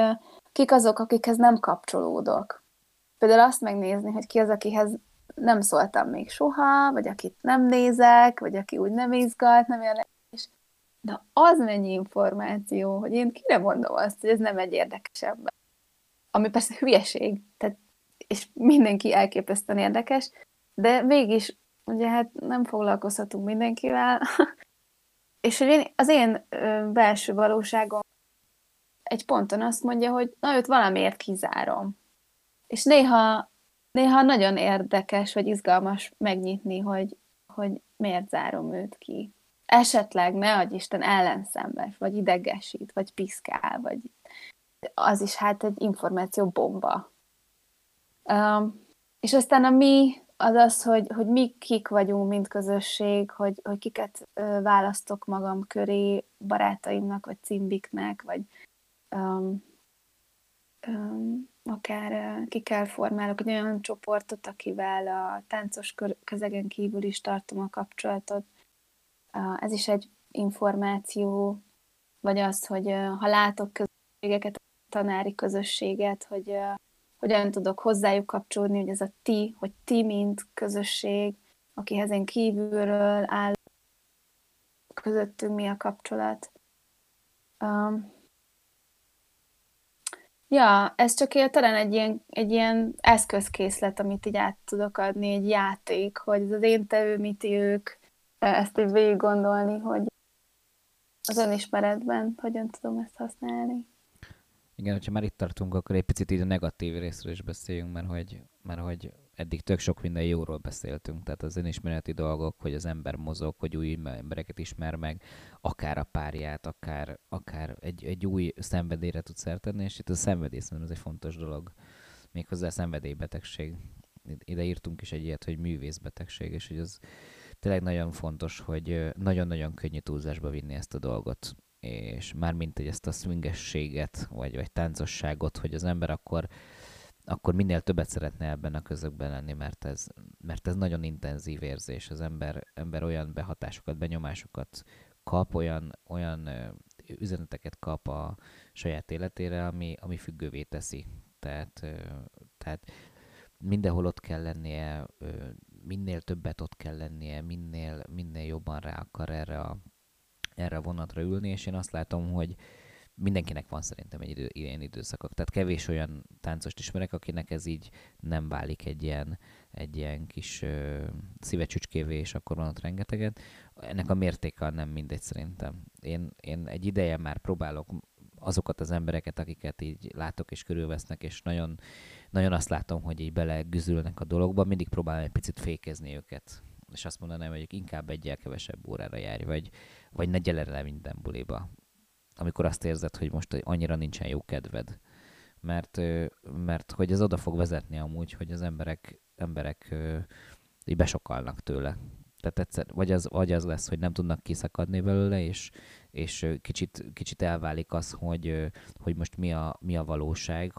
kik azok, akikhez nem kapcsolódok. Például azt megnézni, hogy ki az, akihez nem szóltam még soha, vagy akit nem nézek, vagy aki úgy nem izgat, nem érdekes. De az mennyi információ, hogy én kire mondom azt, hogy ez nem egy érdekes ember. Ami persze hülyeség, tehát, és mindenki elképesztően érdekes, de mégis, ugye hát nem foglalkozhatunk mindenkivel, és hogy én, az én belső valóságom egy ponton azt mondja, hogy na, őt valamiért kizárom. És néha, néha nagyon érdekes, vagy izgalmas megnyitni, hogy, hogy miért zárom őt ki. Esetleg, ne adj Isten, ellenszembes, vagy idegesít, vagy piszkál, vagy az is hát egy információ bomba. Um, és aztán a mi az az, hogy, hogy mi kik vagyunk, mint közösség, hogy, hogy kiket választok magam köré barátaimnak, vagy cimbiknek, vagy um, um, akár ki kell formálok egy olyan csoportot, akivel a táncos közegen kívül is tartom a kapcsolatot. Ez is egy információ, vagy az, hogy ha látok közösségeket, tanári közösséget, hogy hogyan tudok hozzájuk kapcsolódni, hogy ez a ti, hogy ti, mint közösség, akihez én kívülről áll, közöttünk mi a kapcsolat. Um, Ja, ez csak talán egy ilyen, egy ilyen eszközkészlet, amit így át tudok adni, egy játék, hogy az én tevő, mit ők, ezt így végig gondolni, hogy az önismeretben hogyan tudom ezt használni.
Igen, hogyha már itt tartunk, akkor egy picit így a negatív részről is beszéljünk, mert hogy, mert hogy eddig tök sok minden jóról beszéltünk, tehát az önismereti dolgok, hogy az ember mozog, hogy új embereket ismer meg, akár a párját, akár, akár egy, egy új szenvedélyre tud szertenni, és itt a szenvedély szerintem ez egy fontos dolog, méghozzá a szenvedélybetegség. Ide írtunk is egy ilyet, hogy művészbetegség, és hogy az tényleg nagyon fontos, hogy nagyon-nagyon könnyű túlzásba vinni ezt a dolgot és már mint egy ezt a swingességet, vagy, vagy táncosságot, hogy az ember akkor akkor minél többet szeretne ebben a közökben lenni, mert ez, mert ez nagyon intenzív érzés. Az ember, ember olyan behatásokat, benyomásokat kap, olyan, olyan üzeneteket kap a saját életére, ami, ami függővé teszi. Tehát, tehát mindenhol ott kell lennie, minél többet ott kell lennie, minél, minél jobban rá akar erre a, erre a vonatra ülni, és én azt látom, hogy mindenkinek van szerintem egy idő, ilyen időszakok. Tehát kevés olyan táncost ismerek, akinek ez így nem válik egy ilyen, egy ilyen kis ö, szívecsücskévé, és akkor van ott rengeteget. Ennek a mértéke nem mindegy szerintem. Én, én egy ideje már próbálok azokat az embereket, akiket így látok és körülvesznek, és nagyon, nagyon azt látom, hogy így belegüzülnek a dologba, mindig próbálom egy picit fékezni őket. És azt mondanám, hogy inkább egyel kevesebb órára járj, vagy, vagy ne gyere le minden buliba. Amikor azt érzed, hogy most annyira nincsen jó kedved. Mert, mert hogy ez oda fog vezetni amúgy, hogy az emberek, emberek így besokalnak tőle. Tehát egyszer, vagy az, vagy az lesz, hogy nem tudnak kiszakadni belőle, és, és kicsit, kicsit elválik az, hogy, hogy most mi a, mi a valóság,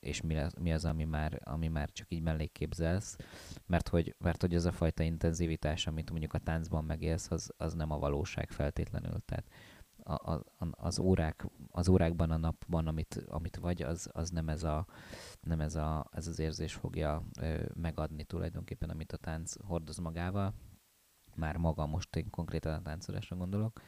és mi, az, mi az, ami már, ami már csak így mellékképzelsz, mert hogy, mert hogy az a fajta intenzivitás, amit mondjuk a táncban megélsz, az, az nem a valóság feltétlenül. Tehát a, a, az, órák, az órákban, a napban, amit, amit vagy, az, az nem, ez, a, nem ez, a, ez az érzés fogja ö, megadni tulajdonképpen, amit a tánc hordoz magával. Már maga most én konkrétan a táncolásra gondolok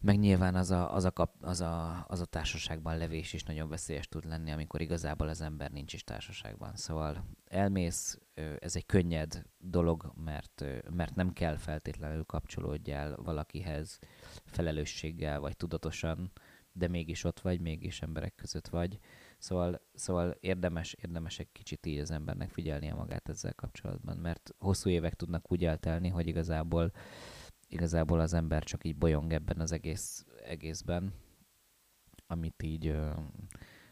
meg nyilván az a, az, a kap, az, a, az a társaságban levés is nagyon veszélyes tud lenni, amikor igazából az ember nincs is társaságban. Szóval elmész, ez egy könnyed dolog, mert, mert nem kell feltétlenül kapcsolódjál valakihez felelősséggel vagy tudatosan, de mégis ott vagy, mégis emberek között vagy. Szóval, szóval érdemes, érdemes egy kicsit így az embernek figyelnie magát ezzel kapcsolatban, mert hosszú évek tudnak úgy eltelni, hogy igazából igazából az ember csak így bolyong ebben az egész, egészben, amit így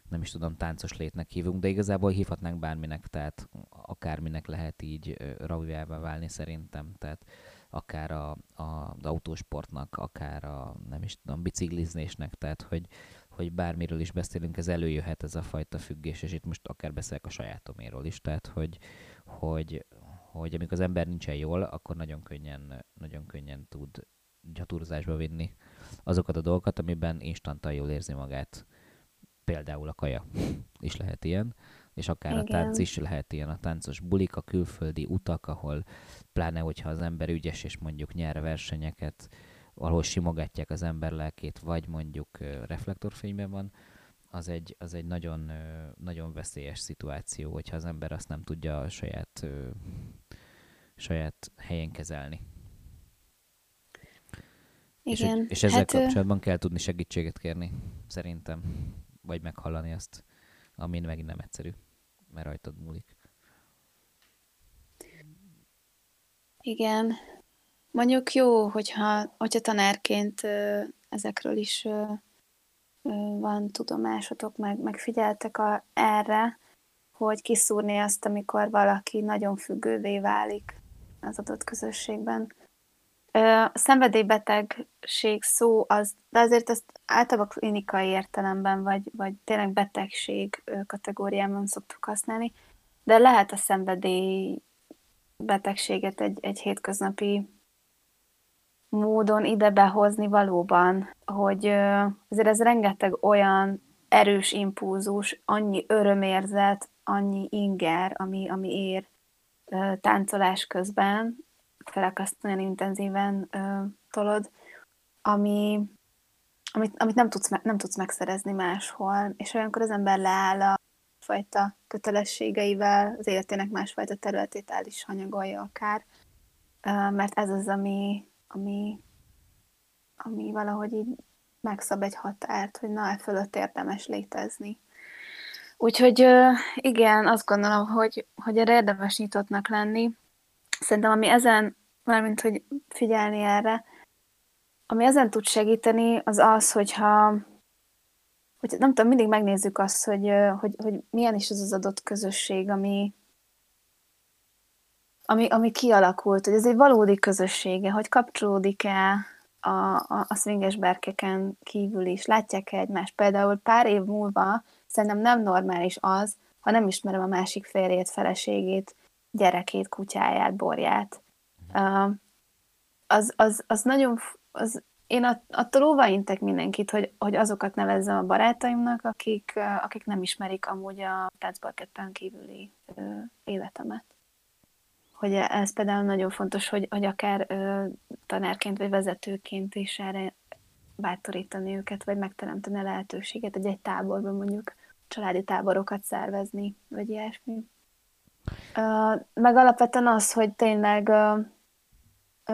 nem is tudom, táncos létnek hívunk, de igazából hívhatnánk bárminek, tehát akárminek lehet így ravivává válni szerintem, tehát akár a, a, az autósportnak, akár a, nem is tudom, biciklizésnek, tehát hogy, hogy bármiről is beszélünk, ez előjöhet ez a fajta függés, és itt most akár beszélek a sajátoméről is, tehát hogy, hogy, hogy amikor az ember nincsen jól, akkor nagyon könnyen, nagyon könnyen tud gyaturzásba vinni azokat a dolgokat, amiben instantan jól érzi magát. Például a kaja is lehet ilyen, és akár Igen. a tánc is lehet ilyen, a táncos bulik, a külföldi utak, ahol pláne, hogyha az ember ügyes és mondjuk nyer versenyeket, ahol simogatják az ember lelkét, vagy mondjuk reflektorfényben van, az egy, az egy nagyon, nagyon veszélyes szituáció, hogyha az ember azt nem tudja a saját, saját helyen kezelni.
Igen.
És, és ezzel hát, kapcsolatban kell tudni segítséget kérni, szerintem. Vagy meghallani azt, amin megint nem egyszerű, mert rajtad múlik.
Igen. Mondjuk jó, hogyha, hogyha tanárként ezekről is van tudomásotok, meg, megfigyeltek a, erre, hogy kiszúrni azt, amikor valaki nagyon függővé válik az adott közösségben. A szenvedélybetegség szó az, de azért ezt általában klinikai értelemben, vagy, vagy tényleg betegség kategóriában szoktuk használni, de lehet a szenvedély betegséget egy, egy hétköznapi módon ide behozni valóban, hogy azért ez rengeteg olyan erős impulzus, annyi örömérzet, annyi inger, ami, ami ér táncolás közben, főleg azt nagyon intenzíven tolod, ami, amit, amit nem, tudsz, nem tudsz megszerezni máshol, és olyankor az ember leáll a fajta kötelességeivel, az életének másfajta területét el is hanyagolja akár, mert ez az, ami, ami, ami valahogy így megszab egy határt, hogy na, e fölött érdemes létezni. Úgyhogy igen, azt gondolom, hogy, hogy erre érdemes nyitottnak lenni. Szerintem ami ezen, mármint hogy figyelni erre, ami ezen tud segíteni, az az, hogyha hogy nem tudom, mindig megnézzük azt, hogy, hogy, hogy milyen is az az adott közösség, ami, ami, ami kialakult, hogy ez egy valódi közössége, hogy kapcsolódik-e a, a, a swinges berkeken kívül is, látják-e egymást. Például pár év múlva szerintem nem normális az, ha nem ismerem a másik férjét, feleségét, gyerekét, kutyáját, borját. Az, az, az nagyon, az, én attól óvaintek mindenkit, hogy, hogy azokat nevezzem a barátaimnak, akik, akik nem ismerik amúgy a táncparketten kívüli életemet. Hogy ez például nagyon fontos, hogy, hogy akár tanárként vagy vezetőként is erre bátorítani őket, vagy megteremteni a lehetőséget egy, egy táborban mondjuk családi táborokat szervezni, vagy ilyesmi. Uh, meg alapvetően az, hogy tényleg uh,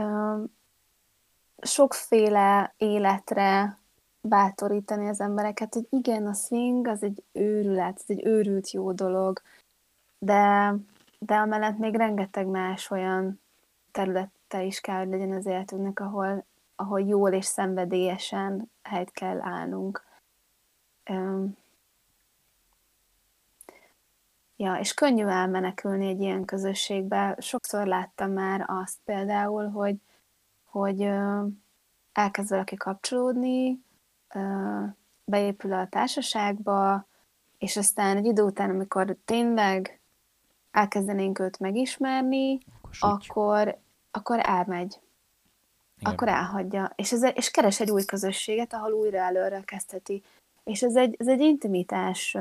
uh, sokféle életre bátorítani az embereket, hogy igen, a swing az egy őrület, ez egy őrült jó dolog, de, de amellett még rengeteg más olyan területe is kell, hogy legyen az életünknek, ahol, ahol jól és szenvedélyesen helyt kell állnunk. Um, ja, és könnyű elmenekülni egy ilyen közösségbe. Sokszor láttam már azt például, hogy hogy elkezd valaki kapcsolódni, beépül a társaságba, és aztán egy idő után, amikor tényleg elkezdenénk őt megismerni, akkor, akkor, akkor elmegy. Igen. Akkor elhagyja. És, ez, és keres egy új közösséget, ahol újra előre kezdheti. És ez egy, ez egy intimitás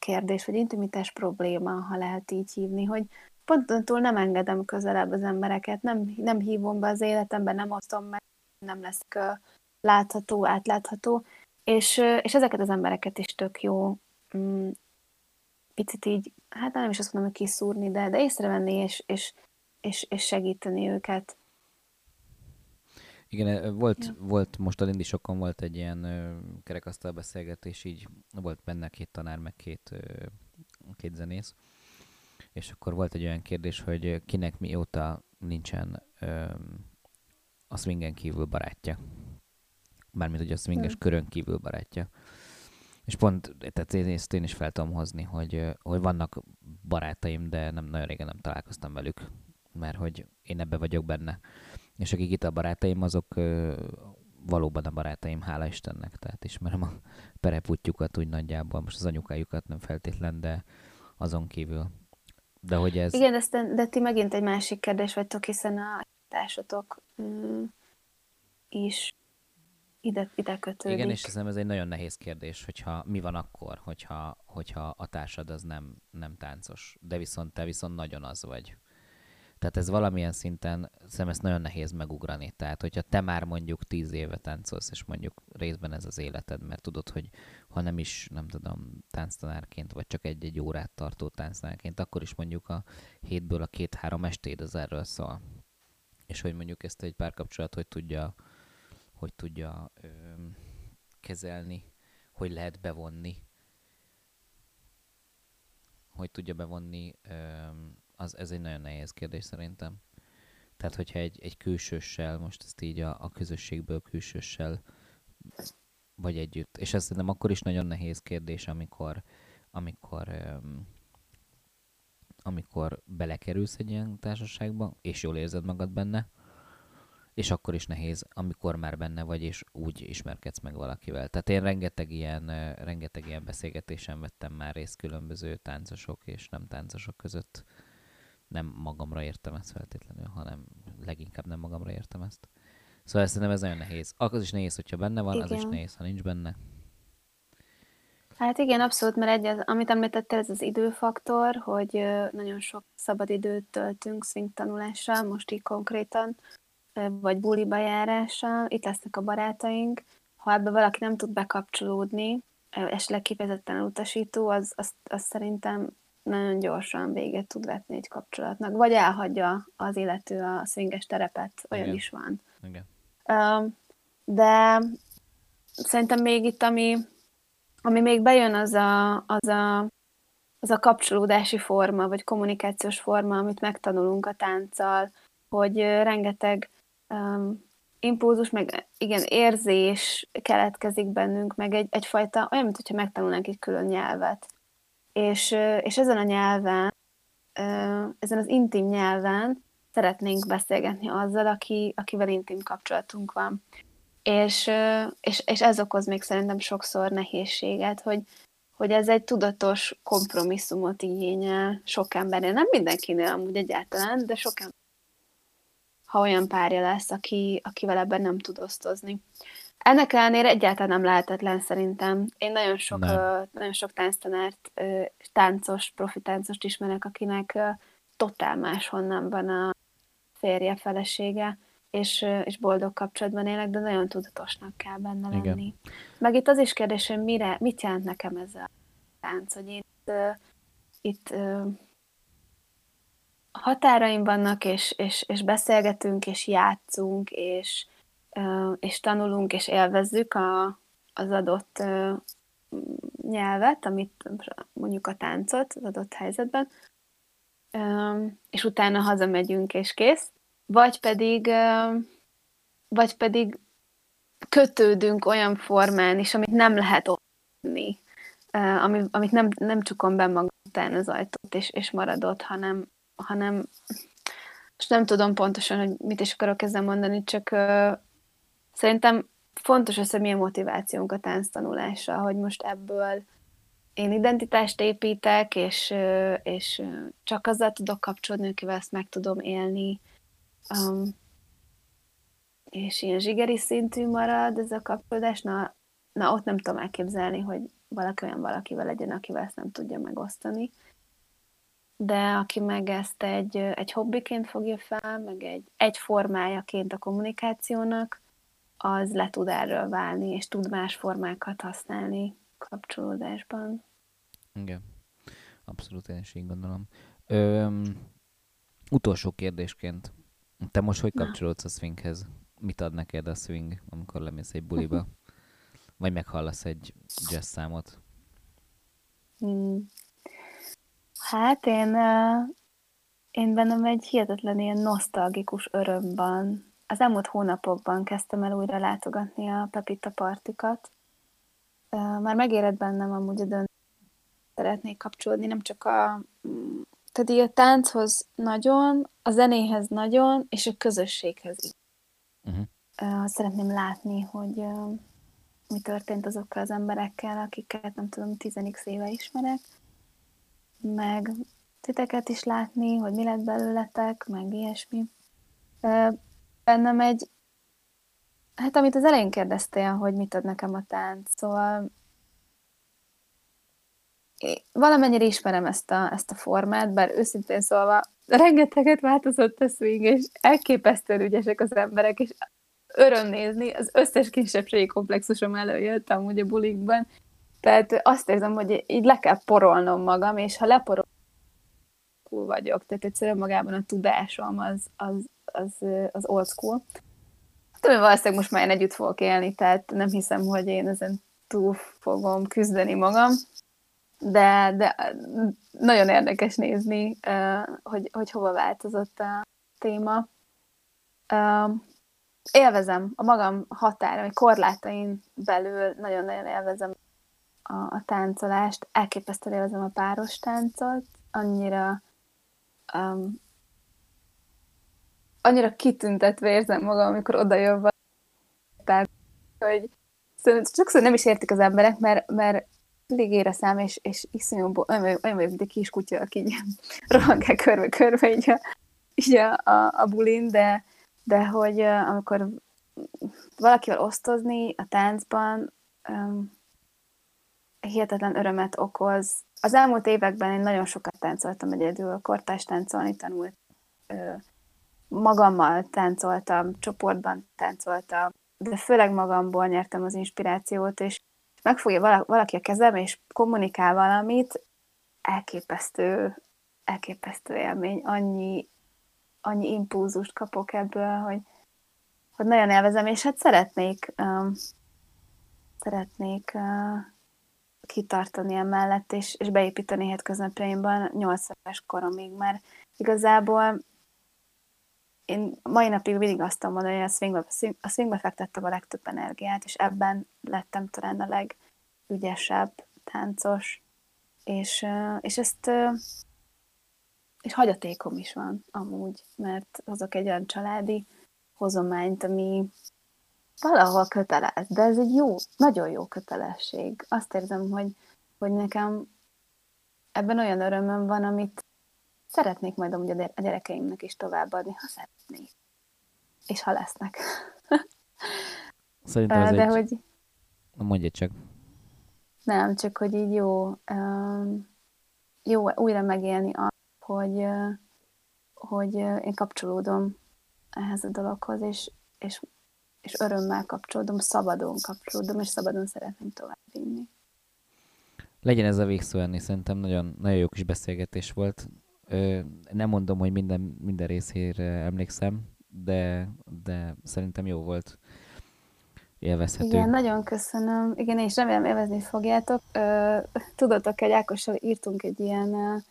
kérdés, vagy intimitás probléma, ha lehet így hívni, hogy, pontontól nem engedem közelebb az embereket, nem, nem hívom be az életembe, nem osztom meg, nem lesz látható, átlátható, és, és ezeket az embereket is tök jó mm, picit így, hát nem is azt mondom, hogy kiszúrni, de, de észrevenni és, és, és, és segíteni őket.
Igen, volt, ja. volt most a Lindisokon volt egy ilyen kerekasztal beszélgetés, így volt benne két tanár, meg két, két zenész, és akkor volt egy olyan kérdés, hogy kinek mióta nincsen a swingen kívül barátja. Mármint, hogy a swinges hmm. körön kívül barátja. És pont, tehát én, ezt én is fel tudom hozni, hogy, hogy vannak barátaim, de nem nagyon régen nem találkoztam velük, mert hogy én ebbe vagyok benne. És akik itt a barátaim, azok ö, valóban a barátaim, hála Istennek, tehát ismerem a pereputjukat úgy nagyjából, most az anyukájukat nem feltétlen, de azon kívül de hogy ez...
Igen, de, de ti megint egy másik kérdés vagytok, hiszen a társatok mm, is ide, ide kötődik.
Igen, és hiszem ez egy nagyon nehéz kérdés, hogyha mi van akkor, hogyha, hogyha a társad az nem, nem táncos, de viszont te viszont nagyon az vagy. Tehát ez valamilyen szinten, szerintem ezt nagyon nehéz megugrani. Tehát, hogyha te már mondjuk tíz éve táncolsz, és mondjuk részben ez az életed, mert tudod, hogy ha nem is, nem tudom, tánctanárként, vagy csak egy-egy órát tartó tánctanárként, akkor is mondjuk a hétből a két-három estéd az erről szól. És hogy mondjuk ezt egy párkapcsolat hogy tudja, hogy tudja ö, kezelni, hogy lehet bevonni, hogy tudja bevonni ö, az, ez egy nagyon nehéz kérdés szerintem. Tehát, hogyha egy, egy külsőssel, most ezt így a, a közösségből külsőssel vagy együtt. És ez szerintem akkor is nagyon nehéz kérdés, amikor, amikor, amikor belekerülsz egy ilyen társaságba, és jól érzed magad benne, és akkor is nehéz, amikor már benne vagy, és úgy ismerkedsz meg valakivel. Tehát én rengeteg ilyen, rengeteg ilyen beszélgetésen vettem már részt különböző táncosok és nem táncosok között, nem magamra értem ezt feltétlenül, hanem leginkább nem magamra értem ezt. Szóval szerintem ez nagyon nehéz. Az is nehéz, hogyha benne van, igen. az is nehéz, ha nincs benne.
Hát igen, abszolút, mert egy, az, amit említettél, ez az időfaktor, hogy nagyon sok szabad időt töltünk swing tanulással, most így konkrétan, vagy buliba járással, itt lesznek a barátaink. Ha ebbe valaki nem tud bekapcsolódni, esetleg kifejezetten elutasító, az, az, az szerintem nagyon gyorsan véget tud vetni egy kapcsolatnak, vagy elhagyja az illető a swinges terepet, olyan Igen. is van.
Igen.
De szerintem még itt, ami, ami még bejön, az a, az a az a kapcsolódási forma, vagy kommunikációs forma, amit megtanulunk a tánccal, hogy rengeteg um, impulzus, meg igen, érzés keletkezik bennünk, meg egy, egyfajta, olyan, mint hogyha megtanulnánk egy külön nyelvet. És, és ezen a nyelven, ezen az intim nyelven szeretnénk beszélgetni azzal, aki, akivel intim kapcsolatunk van. És, és, és ez okoz még szerintem sokszor nehézséget, hogy, hogy ez egy tudatos kompromisszumot igényel sok embernél. Nem mindenkinél amúgy egyáltalán, de sok ember, ha olyan párja lesz, aki, akivel ebben nem tud osztozni. Ennek ellenére egyáltalán nem lehetetlen szerintem. Én nagyon sok, nem. nagyon sok tánctanárt, táncos, profi táncost ismerek, akinek totál máshonnan van a férje, felesége, és, és boldog kapcsolatban élek, de nagyon tudatosnak kell benne lenni. Igen. Meg itt az is kérdés, hogy mire, mit jelent nekem ez a tánc, hogy itt, uh, itt határaim vannak, és, és, és beszélgetünk, és játszunk, és, és tanulunk, és élvezzük a, az adott nyelvet, amit mondjuk a táncot az adott helyzetben, és utána hazamegyünk, és kész. Vagy pedig, vagy pedig kötődünk olyan formán is, amit nem lehet adni, amit nem, nem csukom be magam után az ajtót, és, és maradott, hanem, hanem most nem tudom pontosan, hogy mit is akarok ezzel mondani, csak szerintem fontos az, hogy milyen motivációnk a tánctanulásra, hogy most ebből én identitást építek, és, és csak azzal tudok kapcsolódni, akivel ezt meg tudom élni, Um, és ilyen zsigeri szintű marad ez a kapcsolódás, na, na ott nem tudom elképzelni, hogy valaki olyan valakivel legyen, akivel ezt nem tudja megosztani. De aki meg ezt egy, egy hobbiként fogja fel, meg egy, egy formájaként a kommunikációnak, az le tud erről válni, és tud más formákat használni kapcsolódásban.
Igen, abszolút én is így gondolom. Öm, utolsó kérdésként te most hogy kapcsolódsz a swinghez? Mit ad neked a swing, amikor lemész egy buliba? Vagy meghallasz egy jazz számot?
Hmm. Hát én, én bennem egy hihetetlen ilyen nosztalgikus örömban. Az elmúlt hónapokban kezdtem el újra látogatni a Pepita partikat. Már megéred bennem amúgy a dönt, szeretnék kapcsolódni, nem csak a tehát így a tánchoz nagyon, a zenéhez nagyon, és a közösséghez is. Uh-huh. Uh, szeretném látni, hogy mi történt azokkal az emberekkel, akiket nem tudom, 10 éve ismerek, meg titeket is látni, hogy mi lett belőletek, meg ilyesmi. Bennem egy, hát amit az elején kérdeztél, hogy mit ad nekem a tánc, szóval valamennyire ismerem ezt a, ezt a formát, bár őszintén szólva rengeteget változott a swing, és elképesztően ügyesek az emberek, és öröm nézni, az összes kisebbségi komplexusom előjött amúgy a bulikban, tehát azt érzem, hogy így le kell porolnom magam, és ha leporol, cool vagyok, tehát egyszerűen magában a tudásom az, az, az, az old school. Tudom, hogy valószínűleg most már én együtt fogok élni, tehát nem hiszem, hogy én ezen túl fogom küzdeni magam, de, de nagyon érdekes nézni, hogy, hogy hova változott a téma. Élvezem a magam határa, vagy korlátain belül nagyon-nagyon élvezem a, a táncolást. Elképesztően élvezem a páros táncot, annyira um, annyira kitüntetve érzem magam, amikor oda jön hogy szóval sokszor nem is értik az emberek, mert, mert elég éreszám, és, és iszonyú, olyan, vagyok, mint egy kis kutya, aki így rohangál körbe-körbe így a, így a, a, a bulin, de, de hogy amikor valakivel osztozni a táncban, um, hihetetlen örömet okoz. Az elmúlt években én nagyon sokat táncoltam egyedül, kortárs táncolni tanult, magammal táncoltam, csoportban táncoltam, de főleg magamból nyertem az inspirációt, és megfogja valaki a kezem, és kommunikál valamit, elképesztő, elképesztő élmény, annyi, annyi impulzust kapok ebből, hogy, hogy nagyon élvezem, és hát szeretnék, um, szeretnék uh, kitartani emellett, és, és beépíteni hétköznapjaimban 8 éves koromig, mert igazából én mai napig mindig azt mondani, hogy a swingbe, a swingbe fektettem a legtöbb energiát, és ebben lettem talán a legügyesebb táncos, és, és ezt és hagyatékom is van amúgy, mert hozok egy olyan családi hozományt, ami valahol kötelez, de ez egy jó, nagyon jó kötelesség. Azt érzem, hogy, hogy nekem ebben olyan örömöm van, amit szeretnék majd amúgy a gyerekeimnek is továbbadni, ha szeretnék. És ha lesznek.
Szerintem ez
De
egy...
hogy
Mondj csak.
nem, csak hogy így jó, jó újra megélni azt, hogy, hogy én kapcsolódom ehhez a dologhoz, és, és, és örömmel kapcsolódom, szabadon kapcsolódom, és szabadon szeretném továbbvinni.
Legyen ez a végszó enni, szerintem nagyon, nagyon jó kis beszélgetés volt. Ö, nem mondom, hogy minden, minden részére emlékszem, de, de szerintem jó volt. Élvezhető.
Igen, nagyon köszönöm. Igen, és remélem élvezni fogjátok. Ö, Tudatok, hogy Ákossal írtunk egy ilyen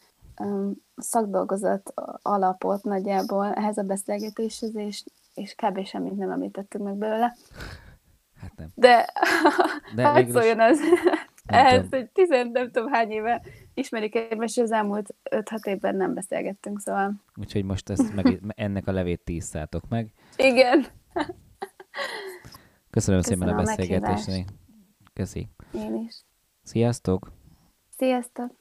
szakdolgozat alapot nagyjából ehhez a beszélgetéshez, és, és kb. semmit nem említettünk meg belőle.
Hát nem.
De,
De
hát
végül is-
szóljon az ehhez, hogy tizen nem tudom hány éve ismerik egymást, és az elmúlt 5-6 évben nem beszélgettünk, szóval
Úgyhogy most ezt meg, ennek a levét tízszátok meg.
igen,
Köszönöm, szépen a
Köszönöm a
beszélgetést. Köszi.
én is.
Sziasztok!
Sziasztok!